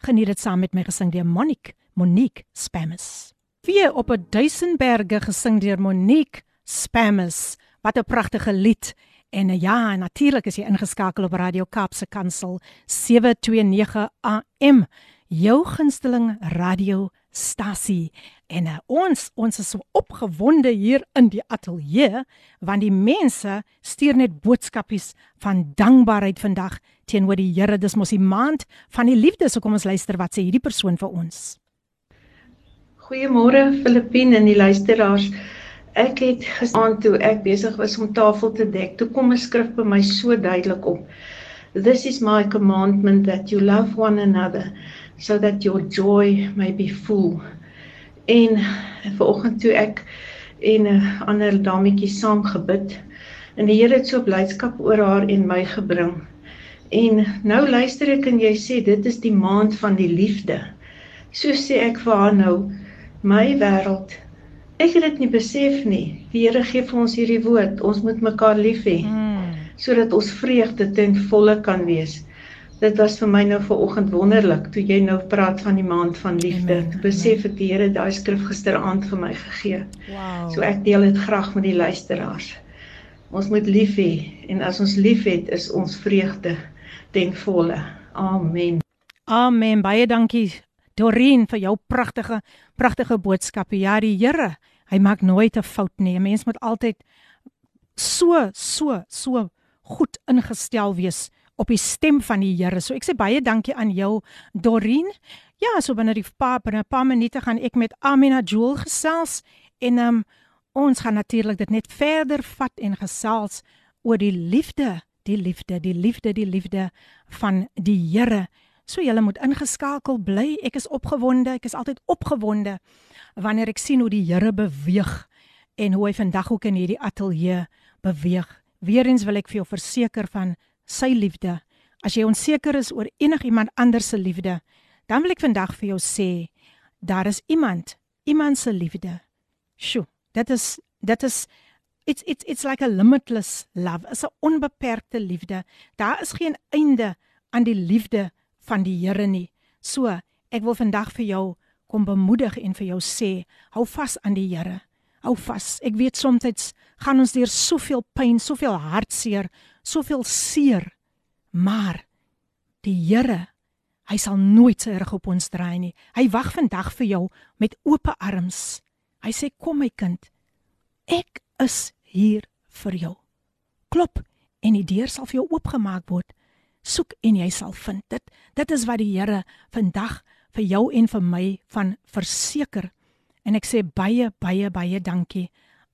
Geniet dit saam met my gesing deur Monique, Monique Spammers. Vee op 'n duisend berge gesing deur Monique Spammers. Wat 'n pragtige lied. En uh, ja, natuurlik is jy ingeskakel op Radio Kaapse Kansel 729 AM, jou gunsteling radiostasie. En uh, ons ons is so opgewonde hier in die ateljee want die mense stuur net boodskapies van dankbaarheid vandag teenoor die Here. Dis mos die maand van die liefde. So kom ons luister wat sê hierdie persoon vir ons. Goeiemôre Filippine en die luisteraars. Ek het gestaan toe ek besig was om tafel te dek. Toe kom 'n skrif by my so duidelik op. This is my commandment that you love one another so that your joy may be full. En vanoggend toe ek en 'n ander dametjie saam gebid en die Here het so blydskap oor haar en my gebring. En nou luister ek en jy sê dit is die maand van die liefde. So sê ek vir haar nou, my wêreld. Ek het dit nie besef nie. Die Here gee vir ons hierdie woord, ons moet mekaar lief hê. Mm. Sodat ons vreugde ten volle kan wees dit was vir my nou vanoggend wonderlik toe jy nou praat van die maand van liefde. Amen, besef ek die Here daai skrif gisteraand vir my gegee. Wow. So ek deel dit graag met die luisteraars. Ons moet lief hê en as ons liefhet is ons vreugde ten volle. Amen. Amen. Baie dankie Dorien vir jou pragtige pragtige boodskap. Ja, die Here, hy maak nooit 'n fout nie. 'n Mens moet altyd so so so goed ingestel wees op die stem van die Here. So ek sê baie dankie aan jou Dorien. Ja, so binne die paar binne 'n paar minute gaan ek met Amina Joel gesels en um, ons gaan natuurlik dit net verder vat en gesels oor die liefde, die liefde, die liefde, die liefde van die Here. So julle moet ingeskakel bly. Ek is opgewonde. Ek is altyd opgewonde wanneer ek sien hoe die Here beweeg en hoe hy vandag ook in hierdie ateljee beweeg. Weerens wil ek vir jou verseker van sy liefde. As jy onseker is oor enigiemand anders se liefde, dan wil ek vandag vir jou sê, daar is iemand, iemand se liefde. Sjoe, dit is dit is it's it's it's like a limitless love. Is 'n onbeperkte liefde. Daar is geen einde aan die liefde van die Here nie. So, ek wil vandag vir jou kom bemoedig en vir jou sê, hou vas aan die Here. Hou vas. Ek weet soms gaan ons deur soveel pyn, soveel hartseer, soveel seer, maar die Here, hy sal nooit sy rug op ons draai nie. Hy wag vandag vir jou met oop arms. Hy sê kom my kind, ek is hier vir jou. Klop en die deur sal vir jou oopgemaak word. Soek en jy sal vind. Dit dit is wat die Here vandag vir jou en vir my van verseker. En ek sê baie baie baie dankie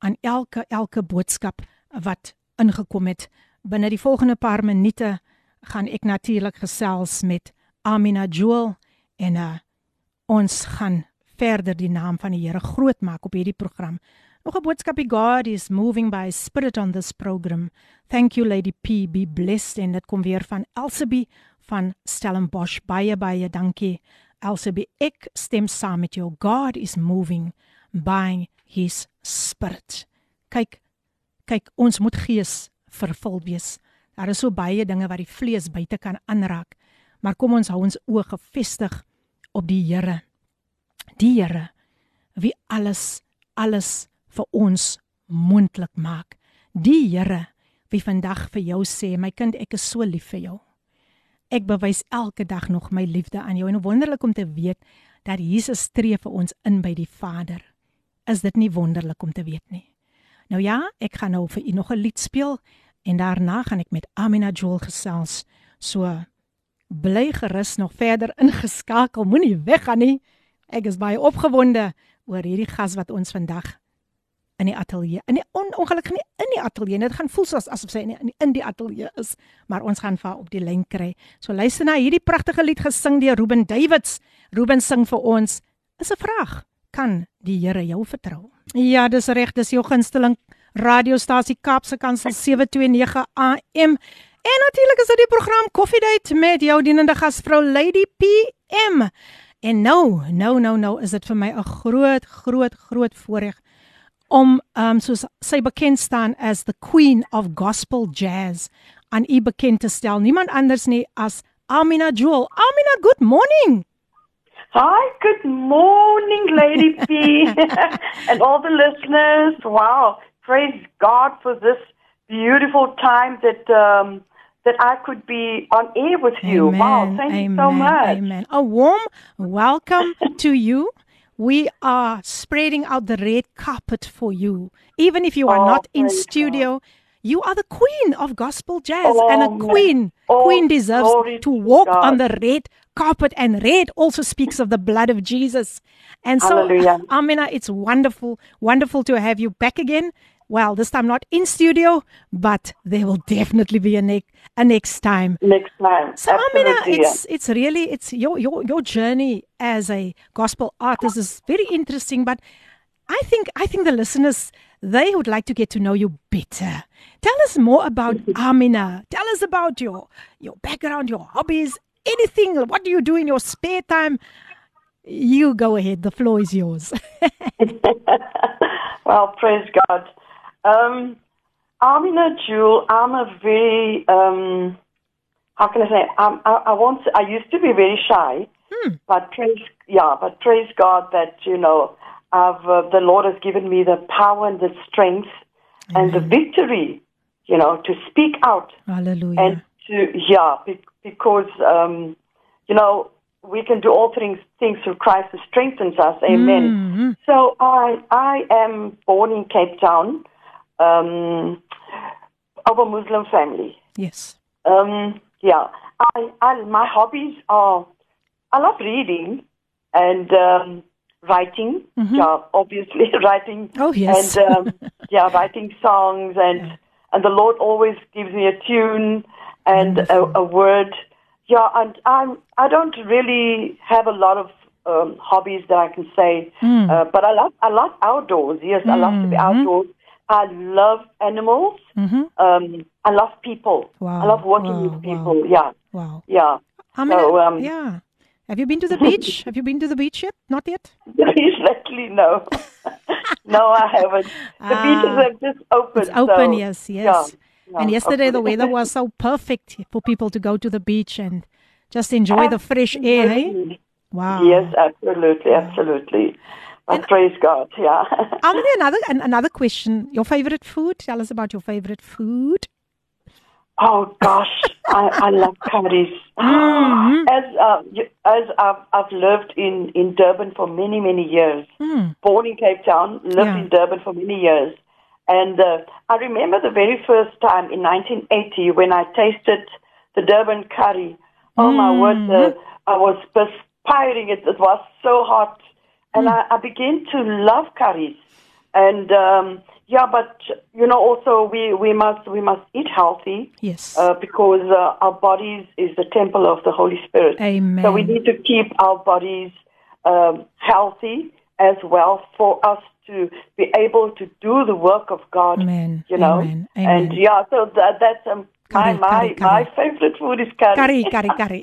aan elke elke boodskap wat ingekom het binne die volgende paar minute gaan ek natuurlik gesels met Amina Joel en uh, ons gaan verder die naam van die Here groot maak op hierdie program. Nog 'n boodskapie God is moving by spirit on this program. Thank you Lady P be blessed en dit kom weer van Elsabie van Stellenbosch. Baie baie dankie Elsabie. Ek stem saam met jou. God is moving by his spirit. Kyk kyk ons moet gees vervul wees. Daar is so baie dinge wat die vlees buite kan aanraak. Maar kom ons hou ons oë gefestig op die Here. Die Here wie alles alles vir ons moontlik maak. Die Here wie vandag vir jou sê, my kind, ek is so lief vir jou. ek bewys elke dag nog my liefde aan jou en wonderlik om te weet dat Jesus tree vir ons in by die Vader. Is dit nie wonderlik om te weet nie? Nou ja, ek gaan nou vir u nog 'n lied speel en daarna gaan ek met Amina Joel gesels. So bly gerus nog verder ingeskakel. Moenie weggaan nie. Ek is baie opgewonde oor hierdie gas wat ons vandag in die ateljee. In die on, ongelukkig nie in die ateljee. Dit gaan voel soos asof sy in die, in die ateljee is, maar ons gaan vir op die lyn kry. So luister na hierdie pragtige lied gesing deur Ruben Davids. Ruben sing vir ons. Is 'n vraag. Kan die Here jou vertrou? Ja, dis reg, dis jou gunsteling radiostasie Kaapse Kansel 729 AM. En natuurlik is dit die program Coffee Date met jou dienende gasvrou Lady PM. En nou, nou, nou, nou is dit vir my 'n groot, groot, groot voorreg om um soos sy bekend staan as the Queen of Gospel Jazz aan u bekend te stel. Niemand anders nie as Amina Jewel. Amina, good morning. Hi, good morning, Lady P, and all the listeners. Wow, praise God for this beautiful time that um, that I could be on air with you. Amen, wow, thank amen, you so much. Amen. A warm welcome to you. We are spreading out the red carpet for you. Even if you are Oh, not in studio, you are the queen of gospel jazz Oh, and a queen. Oh, queen deserves to walk God. on the red carpet and red also speaks of the blood of Jesus. And so Hallelujah. Amina, it's wonderful, wonderful to have you back again. Well, this time not in studio, but there will definitely be a next a next time. Next time. So Amina, Absolutely, it's it's really it's your your your journey as a gospel artist is very interesting, but I think I think the listeners they would like to get to know you better. Tell us more about Amina. Tell us about your your background, your hobbies, anything. What do you do in your spare time? You go ahead. The floor is yours. well, praise God. Um, a Jewel, I'm a very, um, how can I say, I'm, I, I won't I used to be very shy, but praise, yeah, but praise God that, you know, I've, uh, the Lord has given me the power and the strength and the victory, you know, to speak out Hallelujah. and to yeah because um you know we can do all things things through Christ who strengthens us. Amen. So i i am born in cape town um of a muslim family. Yes. um yeah. I i my hobbies are i love reading and um writing. Yeah obviously writing Oh, yes. and um, yeah writing songs and and the lord always gives me a tune and a, a word yeah and i'm i don't really have a lot of um, hobbies that i can say uh, but i love i love outdoors yes i love to be outdoors i love animals um i love people Wow, i love working wow, with people yeah Wow. yeah Amina, So, um, yeah. Have you been to the beach? Have you been to the beach yet? Not yet. Exactly, no. no, I haven't. The beaches Ah. are just open. It's open, so, yes, yes. yeah, and yesterday the weather was so perfect for people to go to the beach and just enjoy the fresh air. Absolutely. Wow. Yes, absolutely, absolutely. But praise God, yeah. Amina, another another question. Your favorite food? Tell us about your favorite food. oh gosh, I, I love curries. Mm-hmm. As uh, as I've, I've lived in in Durban for many many years, born in Cape Town, lived. Yeah. in Durban for many years, and uh, I remember the very first time in 1980 when I tasted the Durban curry. Oh my word, uh, I was perspiring. It, it was so hot, and I, I began to love curries. And um, yeah, but you know, also we, we must we must eat healthy Yes. uh, because uh, our bodies is the temple of the Holy Spirit. Amen. So we need to keep our bodies um, healthy as well for us to be able to do the work of God. Amen. You know, Amen. and Amen. yeah, so that, that's um, my Curry, my curry, curry. my favorite food is curry. Curry, curry, curry.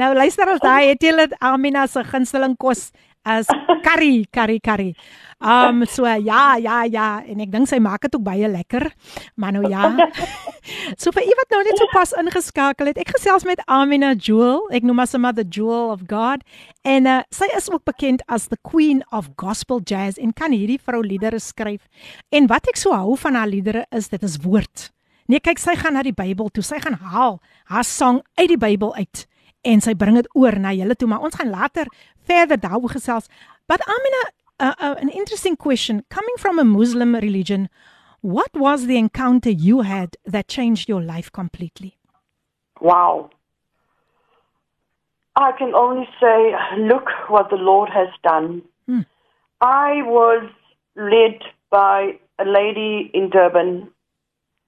nou luister ons daai het julle Amina se gunsteling kos as curry, curry, curry. Um so ja, ja, ja en ek dink sy maak dit ook baie lekker. Maar nou ja. So vir u wat nou net so pas ingeskakel het, ek gesels met Amina Jewel. Ek noem haar sommer the Jewel of God. En uh, sy is ook bekend as the Queen of Gospel Jazz en kan hierdie vrou liedere skryf. En wat ek so hou van haar liedere is dit is woord. Nee, kyk, sy gaan na die Bybel toe. Sy gaan haal haar sang uit die Bybel uit en sy bring dit oor na julle toe, maar ons gaan later verder daaroor gesels. But Amina, uh, uh, an interesting question coming from a Muslim religion, what was the encounter you had that changed your life completely? Wow. I can only say, look what the Lord has done. Hmm. I was led by a lady in Durban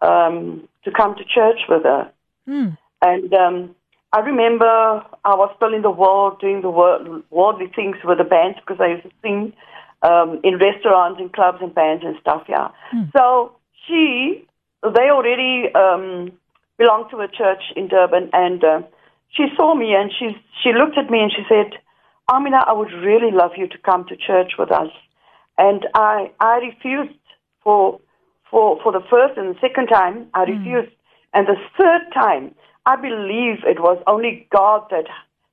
um, to come to church with her. Hmm. And um, I remember I was still in the world doing the wor- worldly things with the bands because I used to sing um, in restaurants and clubs and bands and stuff, yeah. So she, they already um, belonged to a church in Durban and uh, she saw me and she, she looked at me and she said, Amina, I would really love you to come to church with us. And I, I refused for, for, for the first and the second time, I refused. And the third time, I believe it was only God that,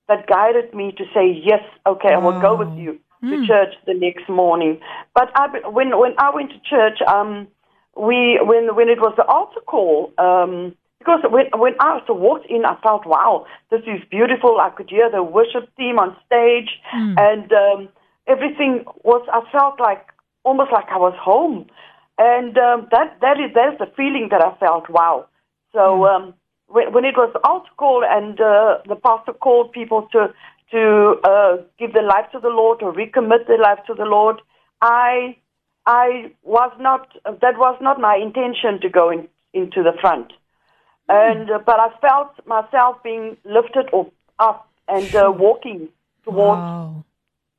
that guided me to say, yes, okay, I will go with you to church the next morning. But I, when, when I went to church, um, we, when, when it was the altar call, um, because when, when I walked in, I felt, wow, this is beautiful. I could hear the worship team on stage, and um, everything was. I felt like almost like I was home, and um, that that is that is the feeling that I felt. Wow. So um, when, when it was altar call, and uh, the pastor called people to to uh, give their life to the Lord or recommit their life to the Lord, I I was not. That was not my intention to go in, into the front and uh, but I felt myself being lifted up and uh, walking towards Wow.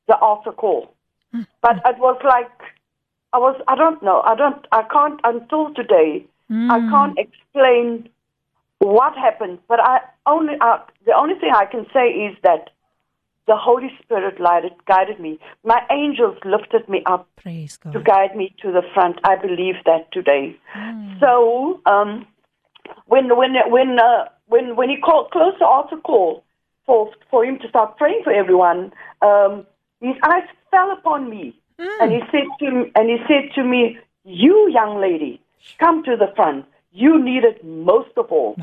the altar call. But it was like I was I don't know I don't I can't until today I can't explain what happened. But I only uh, the only thing I can say is that the Holy Spirit guided guided me. My angels lifted me up Praise God. to guide me to the front. I believe that today. So um, when when when uh, when when he called closed the altar call for for him to start praying for everyone, um, his eyes fell upon me, and he said to me, and he said to me, "You young lady, come to the front. You need it most of all."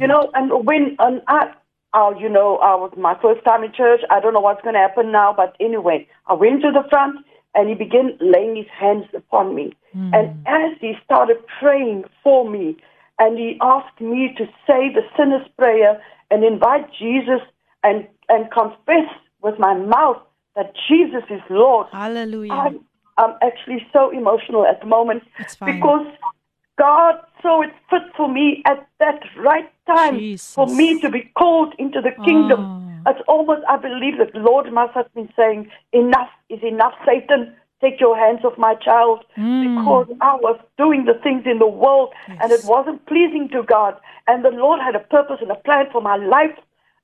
You know, and when and I, uh, you know, I was my first time in church. I don't know what's going to happen now, but anyway, I went to the front and he began laying his hands upon me. And as he started praying for me, and he asked me to say the sinner's prayer and invite Jesus and and confess with my mouth that Jesus is Lord. Hallelujah. I'm, I'm actually so emotional at the moment because God saw it fit for me at that right time Jesus. for me to be called into the kingdom. Oh. It's almost, I believe that the Lord must have been saying, Enough is enough, Satan. Take your hands off my child because I was doing the things in the world and it wasn't pleasing to God. And the Lord had a purpose and a plan for my life.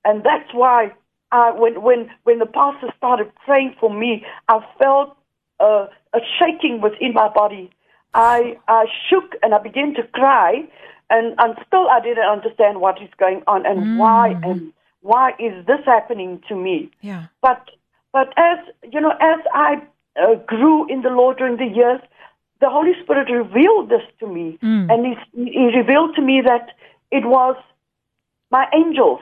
And that's why uh, when, when, when the pastor started praying for me, I felt uh, a shaking within my body. I, I shook and I began to cry, and, and still I didn't understand what is going on and why and why is this happening to me. Yeah. But but as you know, as I uh, grew in the Lord during the years, the Holy Spirit revealed this to me, and he, he revealed to me that it was my angels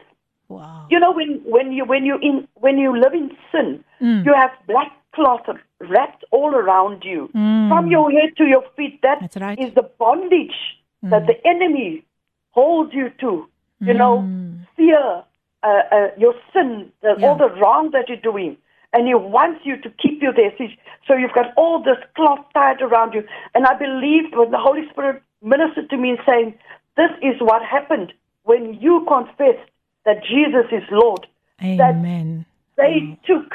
Wow. you know when when you when you in when you live in sin you have black cloth wrapped all around you. From your head to your feet That is That's right. the bondage that the enemy holds you to. You know fear uh, uh, your sin the, Yeah. all the wrong that you're doing. And he wants you to keep you there. So you've got all this cloth tied around you. And i believed when the holy spirit ministered to me and saying this is what happened when you confessed that jesus is lord Amen. they mm. took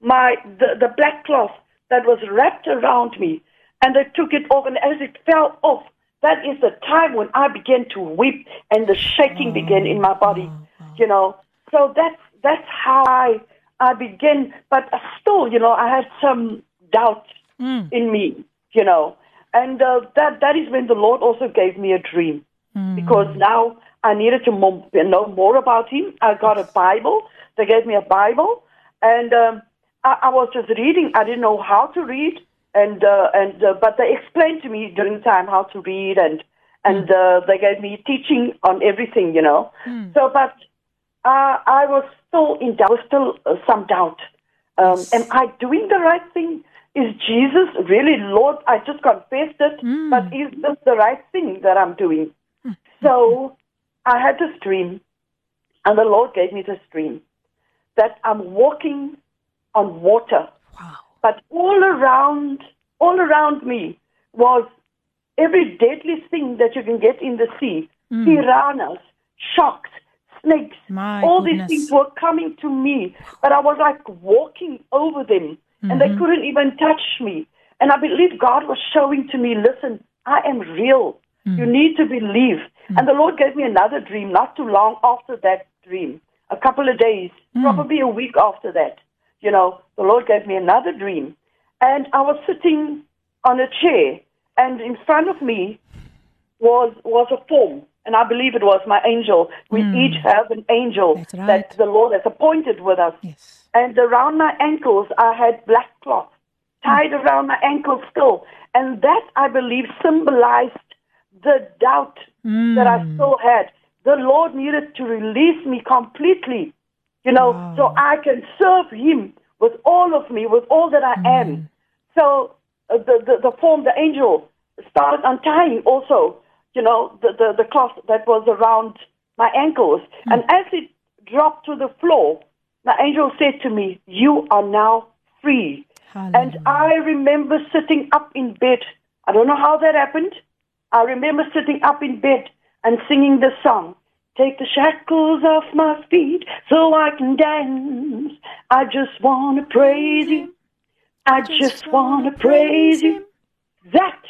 my the, the black cloth that was wrapped around me and they took it off and as it fell off that is the time when i began to weep and the shaking oh, began in my body you know. So that's that's how i i began but still you know i had some doubt mm. in me you know. And uh, that that is when the lord also gave me a dream. Mm. Because now I needed to mo- know more about him. I got a Bible. They gave me a Bible, and um, I, I was just reading. I didn't know how to read, and uh, and uh, but they explained to me during the time how to read, and and uh, they gave me teaching on everything, you know. Hmm. So, but uh, I was still in doubt, still uh, some doubt. Um, Yes. Am I doing the right thing? Is Jesus really Lord? I just confessed it, Hmm. but is this the right thing that I'm doing? So I had this dream, and the Lord gave me this dream that I'm walking on water, Wow. but all around, all around me was every deadly thing that you can get in the sea: hmm. piranhas, sharks, snakes. My all goodness. these things were coming to me, but I was like walking over them, and they mm-hmm. couldn't even touch me. And I believe God was showing to me, listen, I am real. You hmm. need to believe. Hmm. And the Lord gave me another dream not too long after that dream, a couple of days, hmm. probably a week after that. You know, the Lord gave me another dream. And I was sitting on a chair, and in front of me was was a form, and I believe it was my angel. We hmm. each have an angel right. that the Lord has appointed with us. Yes. And around my ankles, I had black cloth tied around my ankles still, and that I believe symbolized the doubt that I hmm. still had. The Lord needed to release me completely, you know, Wow. so I can serve Him with all of me, with all that I am. Hmm. So uh, the, the the form, the angel, started untying also, you know, the, the, the cloth that was around my ankles. Hmm. And as it dropped to the floor, the angel said to me, You are now free. And I remember sitting up in bed. I don't know how that happened. I remember sitting up in bed and singing the song. Take the shackles off my feet so I can dance. I just want to praise you. I just want to praise you. That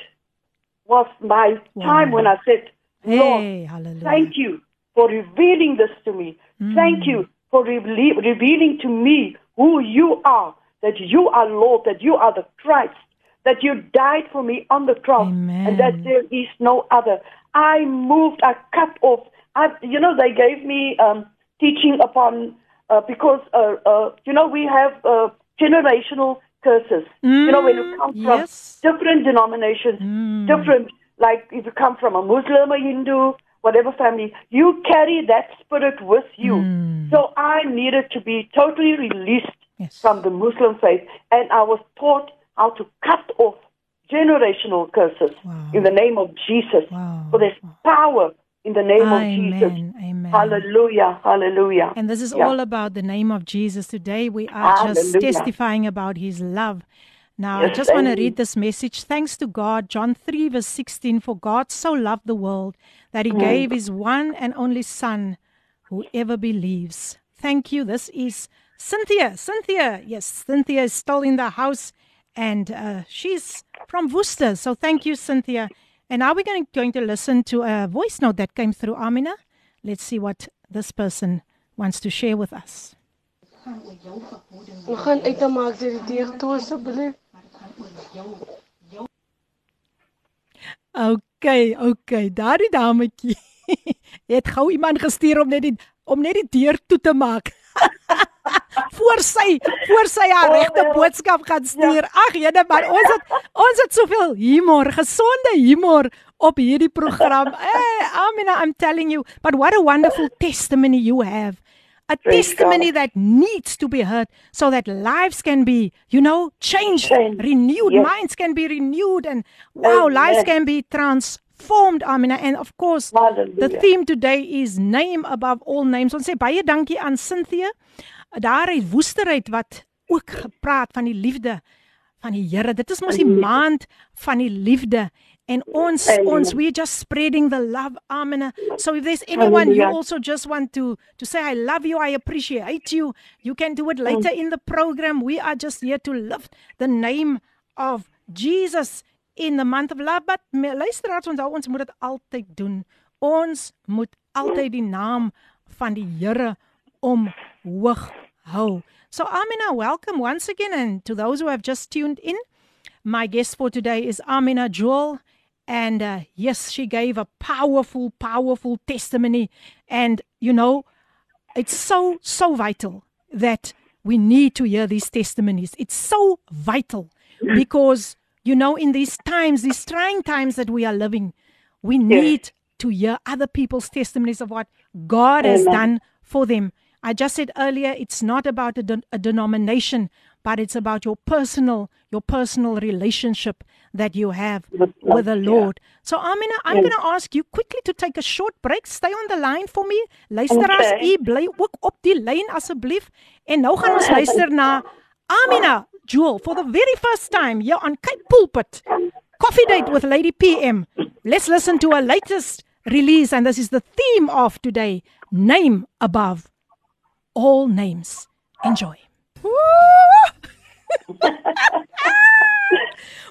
was my time Wow. when I said, Lord, Hey. Thank you for revealing this to me. Thank mm. you for rele- revealing to me who you are, that you are Lord, that you are the Christ, that you died for me on the cross, Amen. and that there is no other. I moved, I cut off. I, you know, they gave me um, teaching upon, uh, because, uh, uh, you know, we have uh, generational curses. you know, when you come from yes. different denominations, different, like if you come from a Muslim, a Hindu, whatever family, you carry that spirit with you. So I needed to be totally released Yes. from the Muslim faith, and I was taught how to cut off generational curses Wow. in the name of Jesus. Wow. For there's power in the name of Jesus. Amen. Amen. Hallelujah. Hallelujah. And this is Yeah. all about the name of Jesus. Today we are just testifying about his love. Now, I just want to read this message. Thanks to God, John 3, verse 16 For God so loved the world that he Mm. gave his one and only Son, whoever believes. Thank you. This is Cynthia. Cynthia. Yes, Cynthia is still in the house and uh, she's from Worcester. So thank you, Cynthia. And now we're going, going to listen to a voice note that came through Amina. Let's see what this person wants to share with us. We gaan uit te maak deur die deur toe asseblief. Okay, okay, daardie dametjie het gou iemand gestuur om net die om net die deur toe te maak. voor sy voor sy haar Oh, regte wel. boodskap gaan stuur. Ag jene, maar ons het ons het soveel humor, gesonde humor op hierdie program. Hey, Amina, I'm telling you, but what a wonderful testimony you have. A testimony that needs to be heard so that lives can be, you know, changed, Changed. renewed, Yes. minds can be renewed, and wow, lives Amen. can be transformed, Amina. And of course, the Hallelujah. theme today is name above all names. Ons sê baie dankie aan Cynthia. Daar uit Woesterheid wat ook gepraat van die liefde van die Here. Dit is mos die maand van die liefde. En ons Amen. ons we just spreading the love Amina. So if there's anyone you also just want to to say I love you, I appreciate you, you can do it later in the program. We are just here to lift the name of Jesus in the month of love. But luisteraars, onthou ons moet dit altyd doen. Ons moet altyd die naam van die Here omhoog hou. So Amina, welcome once again and to those who have just tuned in. My guest for today is Amina Jewel. And uh, yes, she gave a powerful, powerful testimony. And, you know, it's so, so vital that we need to hear these testimonies. It's so vital because, you know, in these times, these trying times that we are living, We need to hear other people's testimonies of what God has done for them. I just said earlier, it's not about a, de- a denomination, but it's about your personal, your personal relationship that you have with the Lord. So, Amina, I'm Yes. going to ask you quickly to take a short break. Stay on the line for me. Luisteraars, Okay. u bly ook op die lyn asseblief. En nou gaan ons luister na Amina Jewel for the very first time here on Cape Pulpit. Coffee date with Lady PM. Let's listen to her latest release, and this is the theme of today Name Above All Names. Enjoy.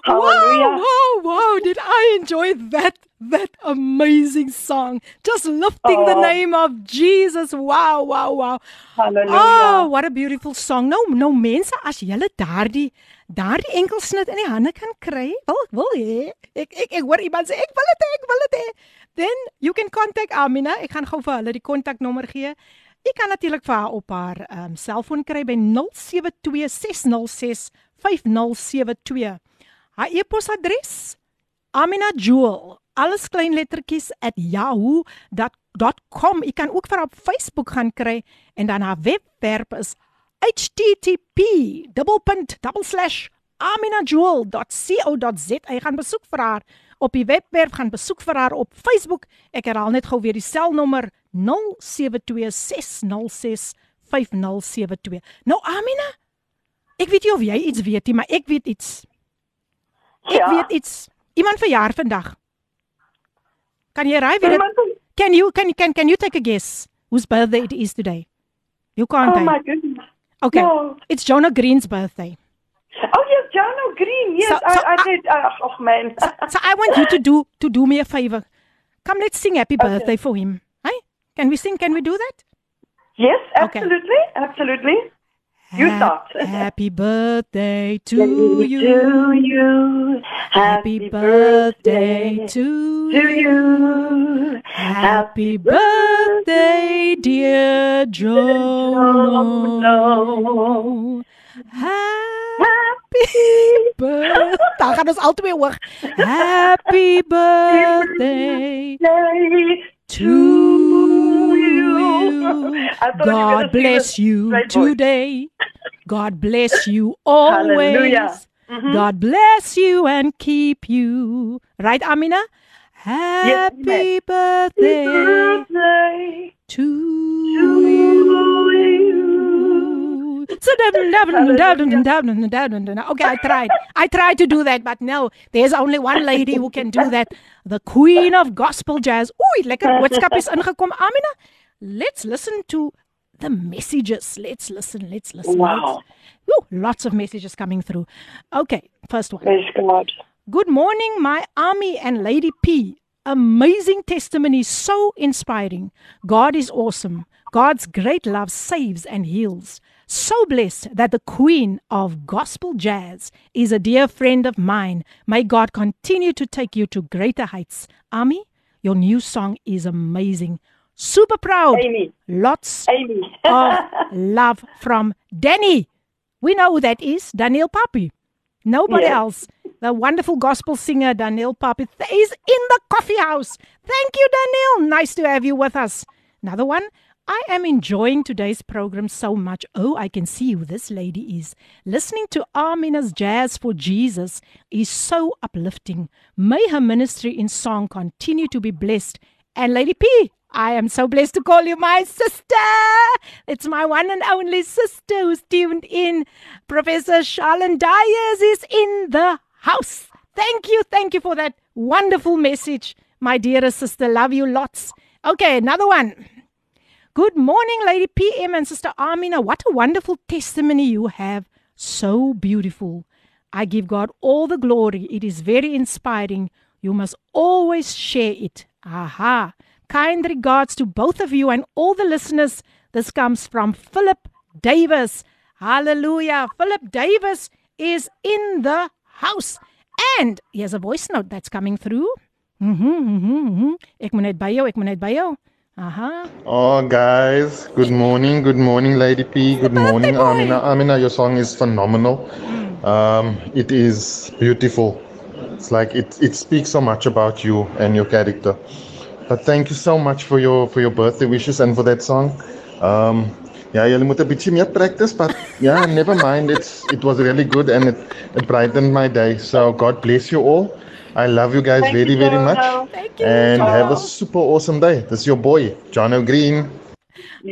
Hallelujah. Wow, wow, wow. Did I enjoy that that amazing song. Just lifting the Oh. name of Jesus. Wow, wow, wow. Hallelujah. Oh, what a beautiful song. Nou, nou mense, as julle daardie daardie enkelsnit in die hande kan kry, wil wil hê. Ek ek ek hoor iemand sê ek wil dit ek wil dit. Then you can contact Amina. Ek gaan gou vir hulle die kontaknommer gee. Jy kan natuurlik vir haar op haar um, selfoon kry by 0726065072. Haar e-posadres Amina Jewel, alles klein lettertjies yahoo.com. Jy kan ook vir haar op Facebook gaan kry en dan haar webwerf is http aminajewel.co.za. Jy gaan besoek vir haar op die webwerf, gaan besoek vir haar op Facebook. Ek herhaal net gou weer die selnommer 0726065072. Nou Amina, ek weet nie of jy iets weet nie, maar ek weet iets. Ek Ja. weet iets. Iemand verjaar vandag. Kan jy raai wie dit Can you can can can you take a guess whose birthday it is today? You can't. Oh eh? my goodness. okay. no. It's Jonah Green's birthday. Oh Jono Green. Yes, So- so I, I I- did. Uh, oh man. So I want you to do to do me a favor. Come let's sing happy Okay. birthday for him. Hey? Can we sing? Can we do that? yes, Okay. absolutely, absolutely. You start. Happy birthday to you. To you. Happy birthday to to you. Happy birthday, dear Jono. Happy birthday. Daar gaan ons albei hoog. Happy birthday to you. I thought you were gonna God bless you today. God bless you always. Hallelujah. Mhm. God bless you and keep you. Right, Amina? Happy birthday Birthday to to you. Okay, I tried. I tried to do that, but no, there's only one lady who can do that. The queen of gospel jazz. Oei, lekker boodskap is ingekom. Amina, let's listen to the messages. Let's listen, let's listen. Wow. Let's, Ooh, lots of messages coming through. Okay, first one. Praise God. Good morning, my army and Lady P. Amazing testimony, so inspiring. God is awesome. God's great love saves and heals. So blessed that the queen of gospel jazz is a dear friend of mine. May God continue to take you to greater heights. Ami, your new song is amazing. Super proud. Amy. Lots Amy. of love from Danny. We know who that is, Daniel Papi. Nobody Yes. else. The wonderful gospel singer Daniel Papi is in the coffee house. Thank you, Daniel. Nice to have you with us. Another one. I am enjoying today's program so much. Oh, I can see who this lady is. Listening to Armina's Jazz for Jesus is so uplifting. May her ministry in song continue to be blessed. And Lady P, I am so blessed to call you my sister. It's my one and only sister who's tuned in. Professor Charlene Dyers is in the house. Thank you, thank you for that wonderful message, my dearest sister. Love you lots. Okay, another one. Good morning, Lady PM and Sister Amina. What a wonderful testimony you have. So beautiful. I give God all the glory. It is very inspiring. You must always share it. Aha. Kind regards to both of you and all the listeners. This comes from Philip Davis. Hallelujah. Philip Davis is in the house. And here's a voice note that's coming through. Mhm, mhm, mhm. Ek moet net by jou, ek moet net by jou. Aha. Oh, guys, good morning. Good morning, Lady P. Good morning, Amina. Amina, your song is phenomenal. Um, it is beautiful. It's like it it speaks so much about you and your character. But thank you so much for your for your birthday wishes and for that song. Um ja, julle moet 'n bietjie meer practice, but yeah, never mind. It's it was really good and it, it brightened my day. So God bless you all. I love you guys Thank very you, very Jono. much. Thank you, And have a super awesome day. This is your boy, Jono Green.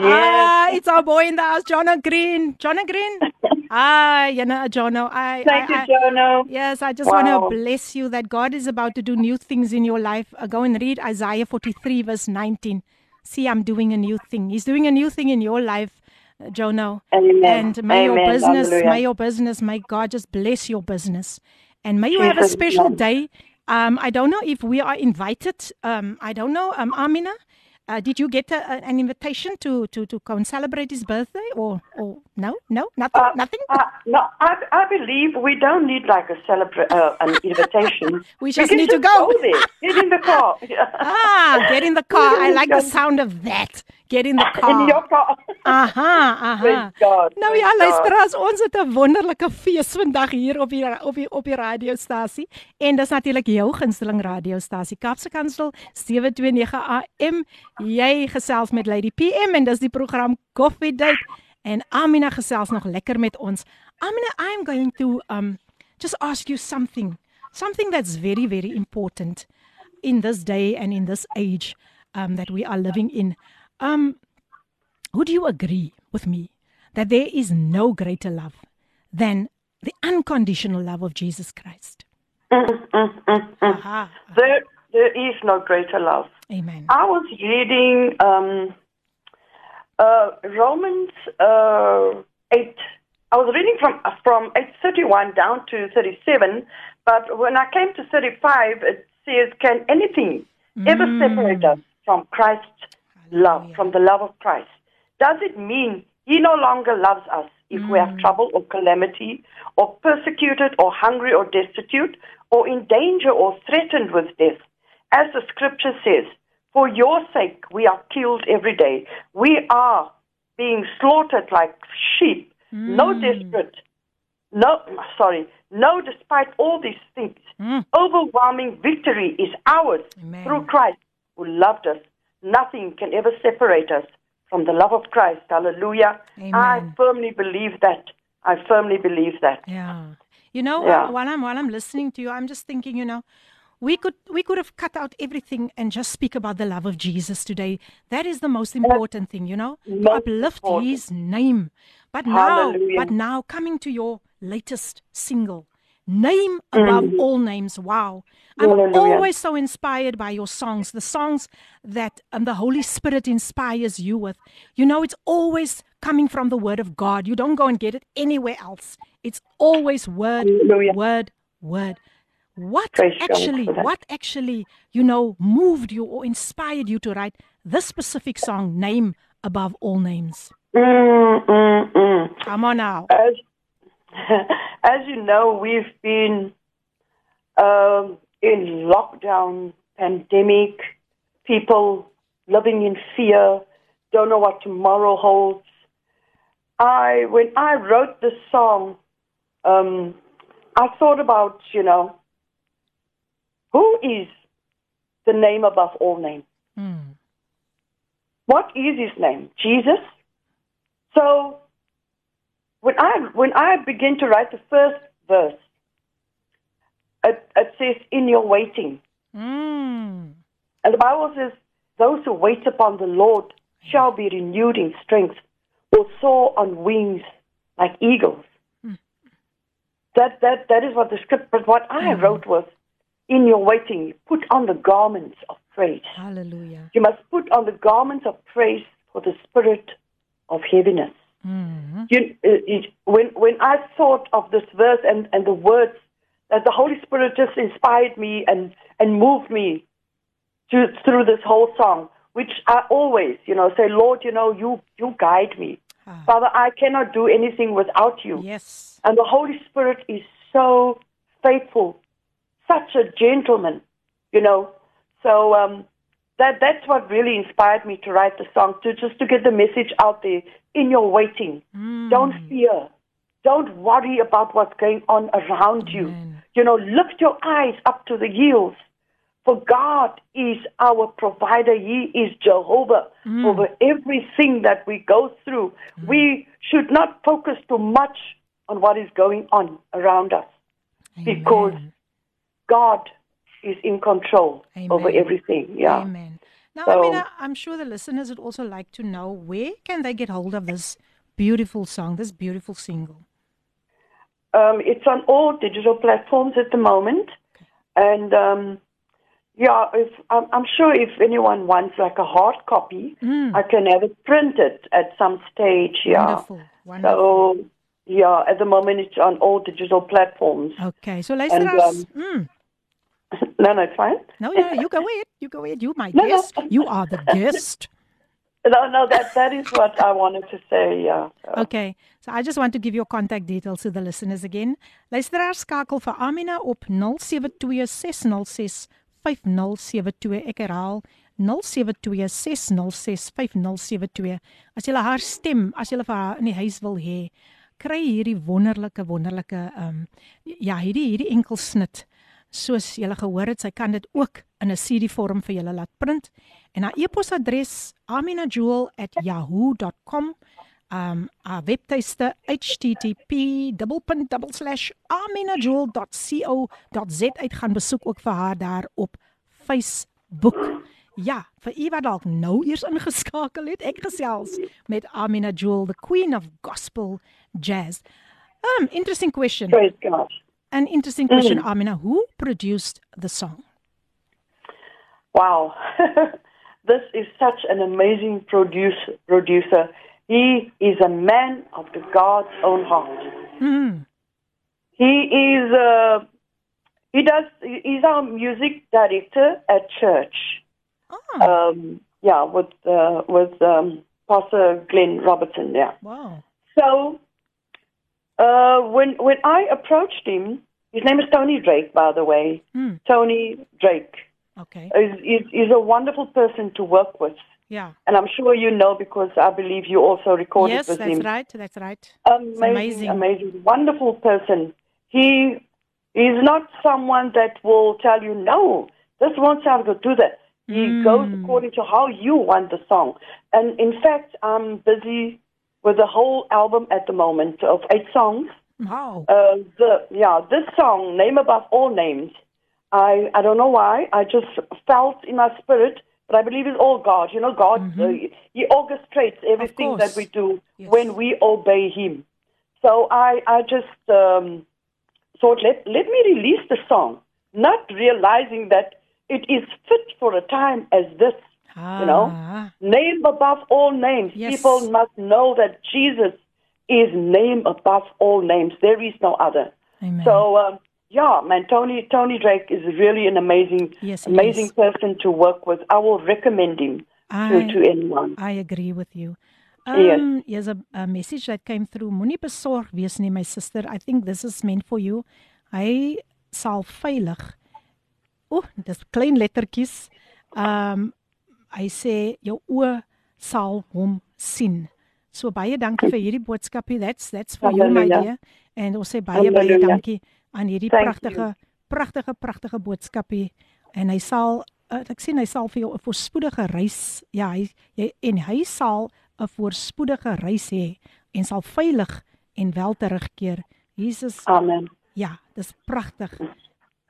Ah, it's our boy in the house, Jono Green. Jono Green. Ah, you know, Jono. I, Thank I, you, I- Jono. Yes, I just want to bless you that God is about to do new things in your life. Uh, go and read Isaiah 43, verse 19. See, I'm doing a new thing. He's doing a new thing in your life, uh, Jono. Amen. And may your business, Hallelujah. may your business, may God just bless your business. And may you have a special name. day. Um, I don't know if we are invited. Um, I don't know. Um, Amina, uh, did you get a, an invitation to, to, to come and celebrate his birthday? Or, or no, no, nothing, nothing? Uh, no, I, I believe we don't need like a celebra- uh, an invitation. We just can need to just go. there. Get in the car. Ah, get in the car. I like the sound of that. Get in the car. In your car. Aha, aha. God, Nou ja, God. luisteraars, ons het 'n wonderlike fees vandag hier op die op die op die radiostasie en dis natuurlik jou gunsteling radiostasie Kapse Kansel 729 AM. Jy gesels met Lady PM en dis die program Coffee Date en Amina gesels nog lekker met ons. Amina, I'm going to um just ask you something. Something that's very very important in this day and in this age um, that we are living in. Um, would you agree with me that there is no greater love than the unconditional love of Jesus Christ? Aha. There, there is no greater love. Amen. I was reading um, uh, Romans uh, 8. I was reading from from 831 down to 37, but when I came to 35, it says, "Can anything ever separate us from Christ's love, from the love of Christ? Does it mean He no longer loves us if we have mm. trouble or calamity, or persecuted, or hungry, or destitute, or in danger, or threatened with death?" As the scripture says, for your sake we are killed every day. We are being slaughtered like sheep. No mm. desperate. No, sorry. No, despite all these things, mm. overwhelming victory is ours through Christ who loved us. Nothing can ever separate us from the love of Christ. Hallelujah. I firmly believe that. I firmly believe that. Yeah. You know, Yeah. while I'm while I'm listening to you, I'm just thinking, you know, we could we could have cut out everything and just speak about the love of Jesus today. That is the most important thing, you know, to Most uplift important. His name. But now, but now, coming to your latest single, name above Mhm. all names. Wow, I'm Hallelujah. always so inspired by your songs, the songs that um, the Holy Spirit inspires you with. You know, it's always coming from the Word of God. You don't go and get it anywhere else. It's always Word, Word, Word. What Praise actually, what actually, you know, moved you or inspired you to write this specific song, Name Above All Names? Mm, mm, mm. Come on now. As, as you know, we've been um, in lockdown, pandemic, people living in fear, don't know what tomorrow holds. I, when I wrote this song, um, I thought about, you know, who is the name above all names? What is his name? Jesus? So when I when I begin to write the first verse, it, it says, "In your waiting," Mm. and the Bible says, "Those who wait upon the Lord shall be renewed in strength, will soar on wings like eagles." That that that is what the script. But what I wrote was, "In your waiting, put on the garments of praise." Hallelujah. You must put on the garments of praise for the spirit of heaviness. Mm. You, uh, when when I thought of this verse and, and the words that the Holy Spirit just inspired me and, and moved me to, through this whole song, which I always, you know, say, Lord, you know, you you guide me. Father, I cannot do anything without you. Yes. And the Holy Spirit is so faithful, such a gentleman, you know. So um, that that's what really inspired me to write the song to just to get the message out there. In your waiting, don't fear, don't worry about what's going on around you. you know, lift your eyes up to the hills. For God is our provider. He is Jehovah Mm. over everything that we go through. We should not focus too much on what is going on around us because God is in control over everything. Yeah. Amen. Now, So- Amina, I'm sure the listeners would also like to know where can they get hold of this beautiful song, this beautiful single. Um, it's on all digital platforms at the moment, and um, yeah, if I'm, I'm sure if anyone wants like a hard copy, Mm. I can have it printed at some stage. Yeah. Wonderful, wonderful. So yeah, at the moment it's on all digital platforms. Okay, so And, luisteraars, um, mm, No, no, it's fine. no, no, you go ahead. You go ahead. You my No, no. guest. You are the guest. No, no, that that is what I wanted to say. Yeah. So, Okay, so I just want to give your contact details to the listeners again. Luisteraars skakel vir Amina op 0726065072. Ek herhaal 0726065072. As jy haar stem, as jy vir haar in die huis wil hê, kry hierdie wonderlike wonderlike ehm um, ja, hierdie hierdie enkelsnit. Soos jy gehoor het, sy kan dit ook in 'n CD vorm vir julle laat print. En haar e-posadres aminajewel@yahoo.com. Um haar webtuiste http://aminajewel.co.za gaan besoek ook vir haar daar op Facebook. Ja, vir u wat dalk nou eers ingeskakel het, ek gesels met Amina Jewel, the queen of gospel jazz. Um interesting question. Praise God. An interesting question, Mm. Amina. Who produced the song? Wow. this is such an amazing produce, producer. He is a man of the God's own heart. Mm. He is uh, he does he's our music director at church. Um, yeah, with uh, with um, Pastor Glenn Robertson. Yeah. Wow. So uh, when when I approached him, his name is Tony Drake, by the way. Mm. Tony Drake Okay. is, is a wonderful person to work with, Yeah. and I'm sure you know because I believe you also recorded Yes, with that's him. right. That's right. Amazing, amazing. amazing, wonderful person. He is not someone that will tell you no. This won't sound good. Do that. He Mm. goes according to how you want the song. And in fact, I'm busy with a whole album at the moment of eight songs. Wow. Uh, the yeah, this song, "Name Above All Names," I I don't know why. I just felt in my spirit, but I believe it's all God. You know, God uh, He orchestrates everything that we do when we obey Him. So I I just um, thought let let me release the song, not realizing that it is fit for a time as this. You know, name above all names. Yes. People must know that Jesus is name above all names. There is no other. Amen. So um, yeah, man, Tony Tony Drake is really an amazing, Yes, amazing is. person to work with. I will recommend him I, to, to anyone. I agree with you. Yes. Um, Here's a, a message that came through. Moenie besorg wees nie, my sister. I think this is meant for you. Hy sal veilig. O, dis klein lettertjies. Um hy sê jou oë sal hom sien. So baie dankie vir hierdie boodskapie. That's that's for you my dear. En ons sê baie baie dankie aan hierdie pragtige pragtige pragtige boodskapie en hy sal uh, ek sien hy sal vir jou 'n voorspoedige reis ja hy jy, en hy sal 'n voorspoedige reis hê en sal veilig en wel terugkeer. Jesus Amen. Ja, dis pragtig.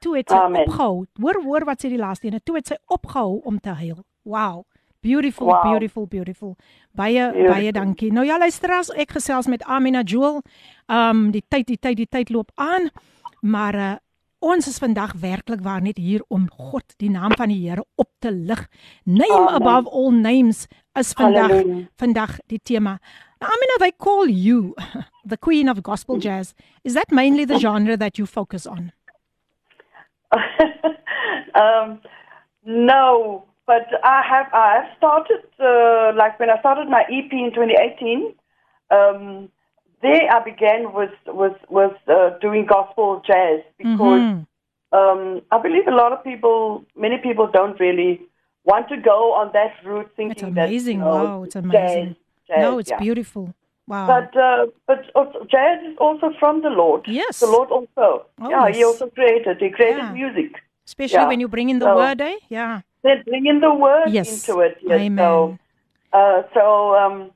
Toe het sy Amen. opgehou. Hoor hoor wat sê die laaste ene. Toe het sy opgehou om te huil. Wow. Beautiful, Wow. beautiful, beautiful. Baie Beautiful. baie dankie. Nou ja, luisteraars, ek gesels met Amina Jewel. Um die tyd, die tyd, die tyd loop aan. Maar uh, ons is vandag werklik waar net hier om God, die naam van die Here op te lig. Name Amen. above all names is vandag Halleluja. vandag die tema. Now, Amina, they call you the queen of gospel jazz. Is that mainly the genre that you focus on? um, no, but I have I have started uh, like when I started my EP in 2018. Um, there I began with with with uh, doing gospel jazz because Mhm. um, I believe a lot of people, many people don't really want to go on that route, thinking It's amazing. that you know, wow, it's amazing. Jazz, jazz, no, it's yeah. beautiful. Wow. But uh, but jazz is also from the Lord. Yes. The Lord also. Oh, yeah, He also created. He created Yeah. music. Especially Yeah. when you bring in the So- word, eh? Yeah. They bring in the word Yes. into it. Yes. Amen. So, uh, so um,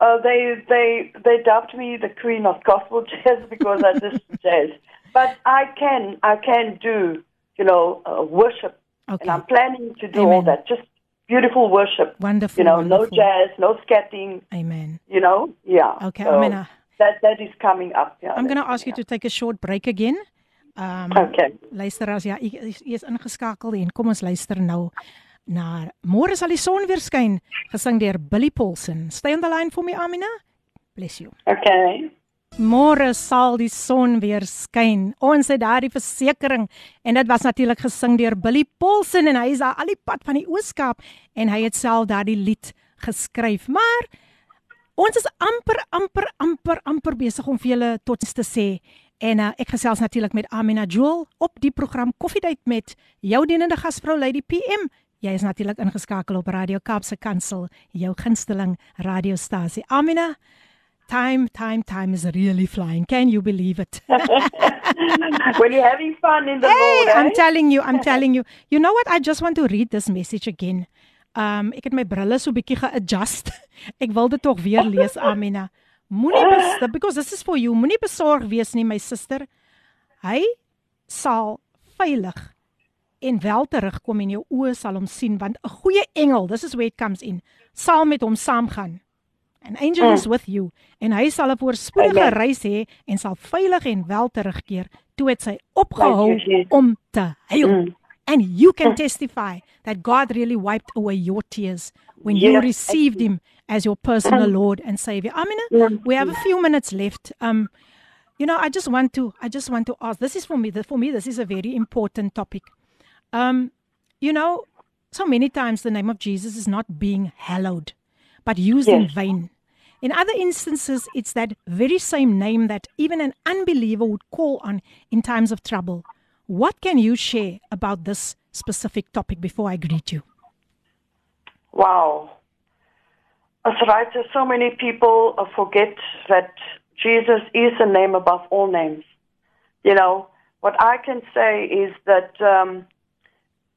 uh, they they they dubbed me the queen of gospel jazz because I just jazz. But I can I can do you know uh, worship, Okay. and I'm planning to do all that. Just beautiful worship. Wonderful. You know, wonderful. no jazz, no scatting. Amen. You know, yeah. Okay, so I'm That that is coming up. Yeah. I'm going to ask you to take a short break again. Um Okay. Luisteraars, ja, u is, ingeskakel en kom ons luister nou na Môre sal die son weer skyn, gesing deur Billy Paulson. Stay on the line for me, Amina. Bless you. Okay. Môre sal die son weer skyn. Ons het daardie versekering en dit was natuurlik gesing deur Billy Paulson en hy is daar al die pad van die Ooskaap en hy het self daardie lied geskryf. Maar ons is amper amper amper amper besig om vir julle tots te sê. En uh, ek gesels natuurlik met Amina Joel op die program Koffiedייט met jou dienende gasvrou Lady PM. Jy is natuurlik ingeskakel op Radio Kaapse Kansel, jou gunsteling radiostasie. Amina, time time time is really flying. Can you believe it? when you're having fun in the hey, Lord, eh? I'm telling you, I'm telling you. You know what? I just want to read this message again. Um ek het my brille so bietjie ge-adjust. Ek wil dit tog weer lees, Amina. Moenie bes because this is for you. Moenie besorg wees nie, my suster. Hy sal veilig en wel terugkom en jou oë sal hom sien want 'n goeie engel, this is where it comes in, sal met hom saamgaan. An angel is with you en hy sal 'n voorspoedige Amen. reis hê en sal veilig en wel terugkeer. Toe het sy opgehou you, om te huil. Mm. And you can testify that God really wiped away your tears when you Yes, received him as your personal. Lord and Savior. Amina, we have a few minutes left. Um you know, I just want to I just want to ask. This is for me. For me this is a very important topic. Um you know, so many times the name of Jesus is not being hallowed but used in vain. In other instances, it's that very same name that even an unbeliever would call on in times of trouble. What can you share about this specific topic before I greet you? Wow. That's right. So many people uh, forget that Jesus is a name above all names. You know, what I can say is that um,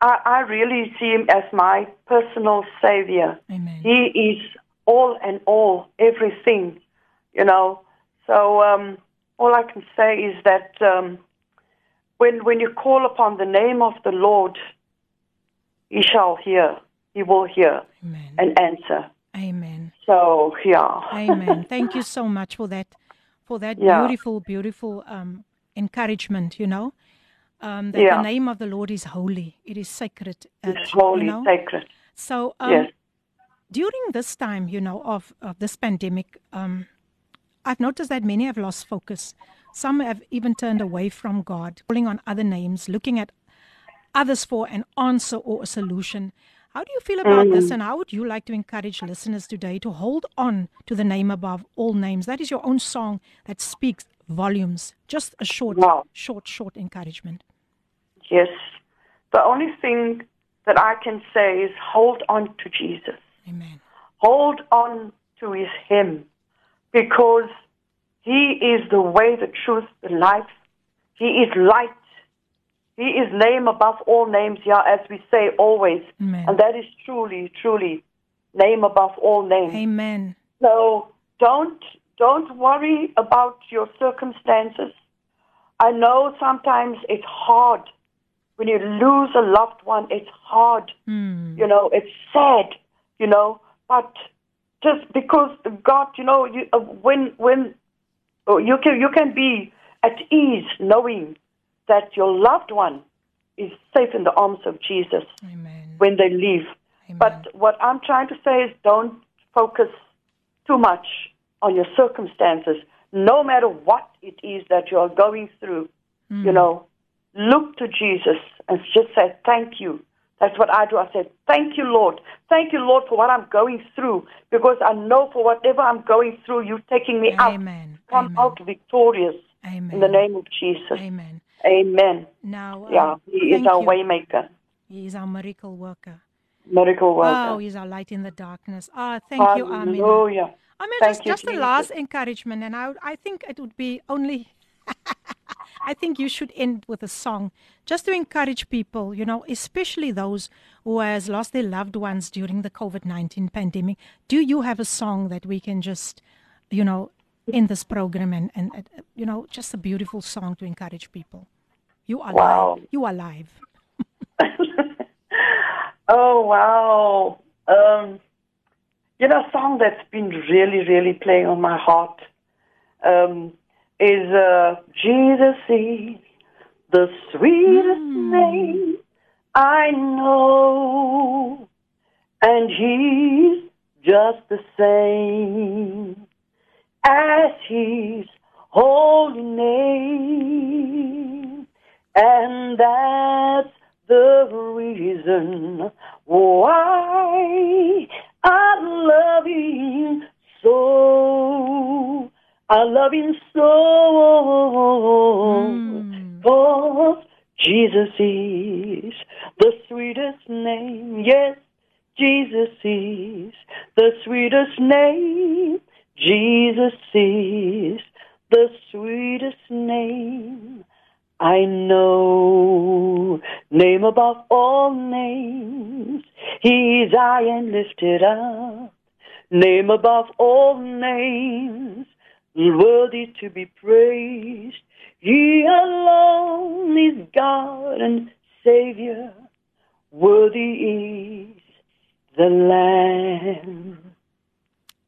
I, I really see him as my personal savior. Amen. He is all and all, everything, you know. So um, all I can say is that um, when when you call upon the name of the Lord, He shall hear. He will hear Amen. and answer. Amen. So yeah. Amen. Thank you so much for that, for that Yeah. beautiful, beautiful um, encouragement. You know, um, that Yeah. the name of the Lord is holy. It is sacred. uh, It's holy, you know? sacred. So um, Yes. during this time, you know, of, of this pandemic, um, I've noticed that many have lost focus. Some have even turned away from God, calling on other names, looking at others for an answer or a solution. How do you feel about this, Mhm. and how would you like to encourage listeners today to hold on to the name above all names? That is your own song that speaks volumes. Just a short, Wow. short, short encouragement. Yes. The only thing that I can say is hold on to Jesus. Amen. Hold on to his him because he is the way, the truth, the life. He is light. He is name above all names, yeah, as we say always. Amen. And that is truly, truly name above all names. Amen. So don't don't worry about your circumstances. I know sometimes it's hard when you lose a loved one. It's hard, Hmm. you know. It's sad, you know. But just because God, you know, you, uh, when when oh, you can you can be at ease knowing that your loved one is safe in the arms of Jesus Amen. when they leave. But what I'm trying to say is don't focus too much on your circumstances, no matter what it is that you are going through. You hmm. know, look to Jesus and just say, Thank you. That's what I do. I said, Thank you, Lord. Thank you, Lord, for what I'm going through because I know for whatever I'm going through, you're taking me out. Amen. Come out victorious Amen. in the name of Jesus. Amen. Amen. Now, uh, Yeah, He is our you. waymaker, He is our miracle worker. miracle worker. Oh, he's our light in the darkness. Ah, thank you, Amina. Hallelujah. I mean, Thank just, you, just a Jesus. last encouragement, and I, I think it would be only. I think you should end with a song, just to encourage people. You know, especially those who has lost their loved ones during the COVID nineteen pandemic. Do you have a song that we can just, you know, end this program and and uh, you know, just a beautiful song to encourage people? You are Wow. live. You are live. Oh wow. Um, you know, a song that's been really, really playing on my heart um, is uh, Jesus is the sweetest name I know, and He's just the same as His holy name, and that's the reason why I love him so. I love him so. Hmm. Cause Jesus is the sweetest name. Yes, Jesus is the sweetest name. Jesus is the sweetest name. I know, name above all names, He is high and lifted up. Name above all names, worthy to be praised. He alone is God and Savior. Worthy is the Lamb.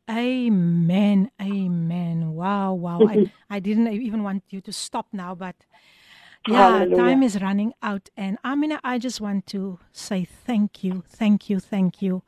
Amen. Amen. Wow, wow. I, I didn't even want you to stop now, but yeah, Hallelujah. time is running out. And Amina, I just want to say thank you, thank you, thank you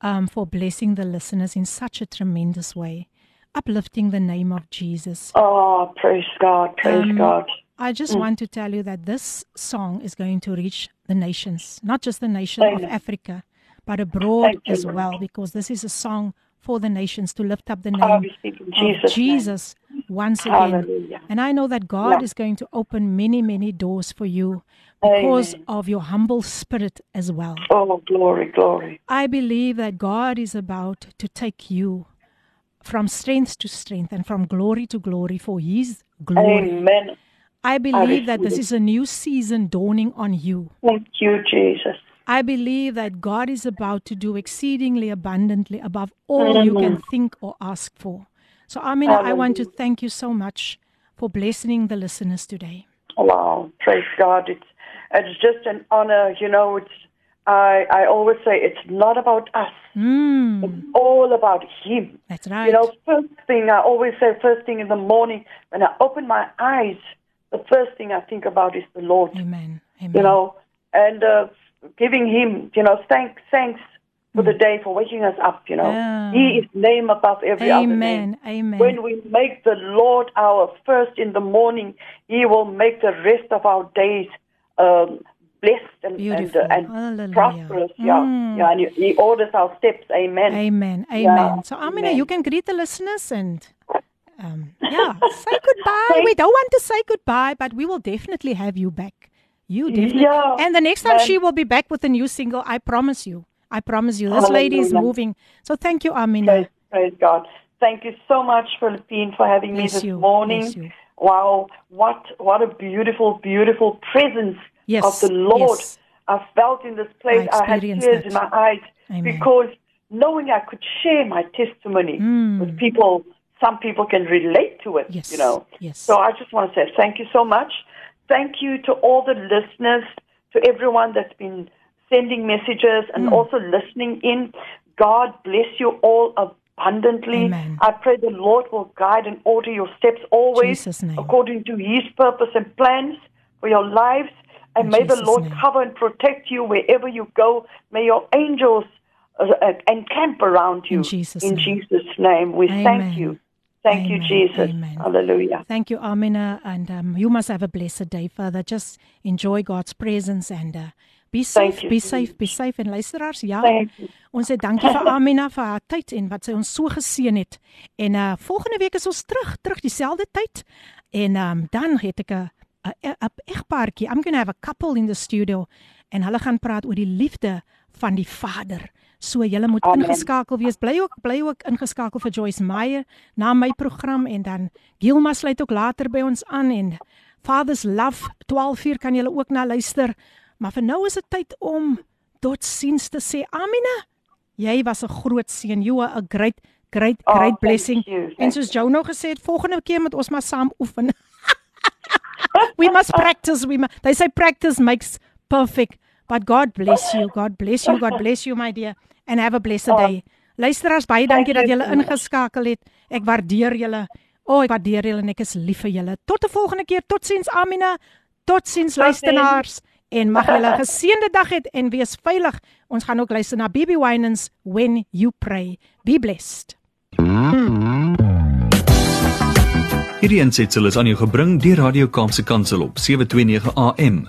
um, for blessing the listeners in such a tremendous way, uplifting the name of Jesus. Oh, praise God, praise Um, God. I just Mm. want to tell you that this song is going to reach the nations, not just the nation of Africa, but abroad Thank as well, because this is a song for the nations to lift up the name in of Jesus' name. Once again. Hallelujah. And I know that God Yeah. is going to open many, many doors for you because Amen. of your humble spirit as well. Oh, glory, glory. I believe that God is about to take you from strength to strength and from glory to glory for His glory. Amen. I believe that this is a new season dawning on you. Thank you, Jesus. I believe that God is about to do exceedingly abundantly above all you can think or ask for. So, Amina, I want to thank you so much for blessing the listeners today. Wow, praise God. It's it's just an honor, you know, it's I I always say it's not about us. Mm, It's all about him. that's right. You know, first thing I always say first thing in the morning when I open my eyes, the first thing I think about is the Lord. Amen. Amen. You know, and uh, giving him, you know, thanks thanks for the day for waking us up, you know. Mm. Yeah. He is name above every other name. Amen. Amen. When we make the Lord our first in the morning, He will make the rest of our days um, blessed and and, Beautiful. uh, and prosperous. Yeah, Mm. yeah, and he, he orders our steps. Amen. Amen. Amen. Yeah, So, Amina, amen. you can greet the listeners and, um, yeah, say goodbye. we don't want to say goodbye, but we will definitely have you back. You definitely. Yeah, and the next time she will be back with a new single, I promise you. I promise you. This lady is moving. So, thank you, Amina. Praise, praise God. Thank you so much, Philippine, for having Bless me this you. morning. Wow, what what a beautiful, beautiful presence Yes, of the Lord yes. I felt in this place. I I, had tears that. in my eyes Amen. because knowing I could share my testimony Mm. with people, some people can relate to it. Yes, You know. yes. So I just want to say thank you so much. Thank you to all the listeners, to everyone that's been sending messages and Mm. also listening in. God bless you all abundantly. Amen. I pray the Lord will guide and order your steps always according to His purpose and plans for your lives. And In may the Lord name. cover and protect you wherever you go. May your angels uh, uh, encamp around you. In Jesus' In name. Jesus' name, we Amen. thank you. Thank you, Amen. Jesus. Amen. Hallelujah. Thank you, Amina. And um, you must have a blessed day, Father. Just enjoy God's presence and uh, be safe, you. be safe, be safe. En luisteraars, ja, you. ons sê dankie vir Amina vir haar tyd en wat sy ons so geseën het. En uh volgende week is ons terug, terug dieselfde tyd. En um dan het ek 'n 'n 'n egpaartjie. I'm going to have a couple in the studio en hulle gaan praat oor die liefde van die Vader. So julle moet Amen. ingeskakel wees. Bly ook bly ook ingeskakel vir Joyce Meyer na my program en dan Gilma sluit ook later by ons aan en Father's Love 12uur kan julle ook na luister. Maar vir nou is dit tyd om totsiens te sê. Amina, jy was 'n groot seën. You are a great great Oh, great thank blessing. you, En thank soos Jou nou gesê het, volgende keer moet ons maar saam oefen. we must practice. We must, they say practice makes perfect. But God bless you. God bless you. God bless you my dear and have a blessed day. Luisteraars, baie dankie dat julle ingeskakel het. Ek waardeer julle. O, oh, ek waardeer julle en ek is lief vir julle. Tot 'n volgende keer. Totsiens Amina. Totsiens luisteraars en mag julle 'n geseënde dag hê en wees veilig. Ons gaan ook luister na Bibi Winans When You Pray. Be blessed. Hierdie aansetsel is aan jou gebring deur Radio Kaapse Kansel op 729 AM.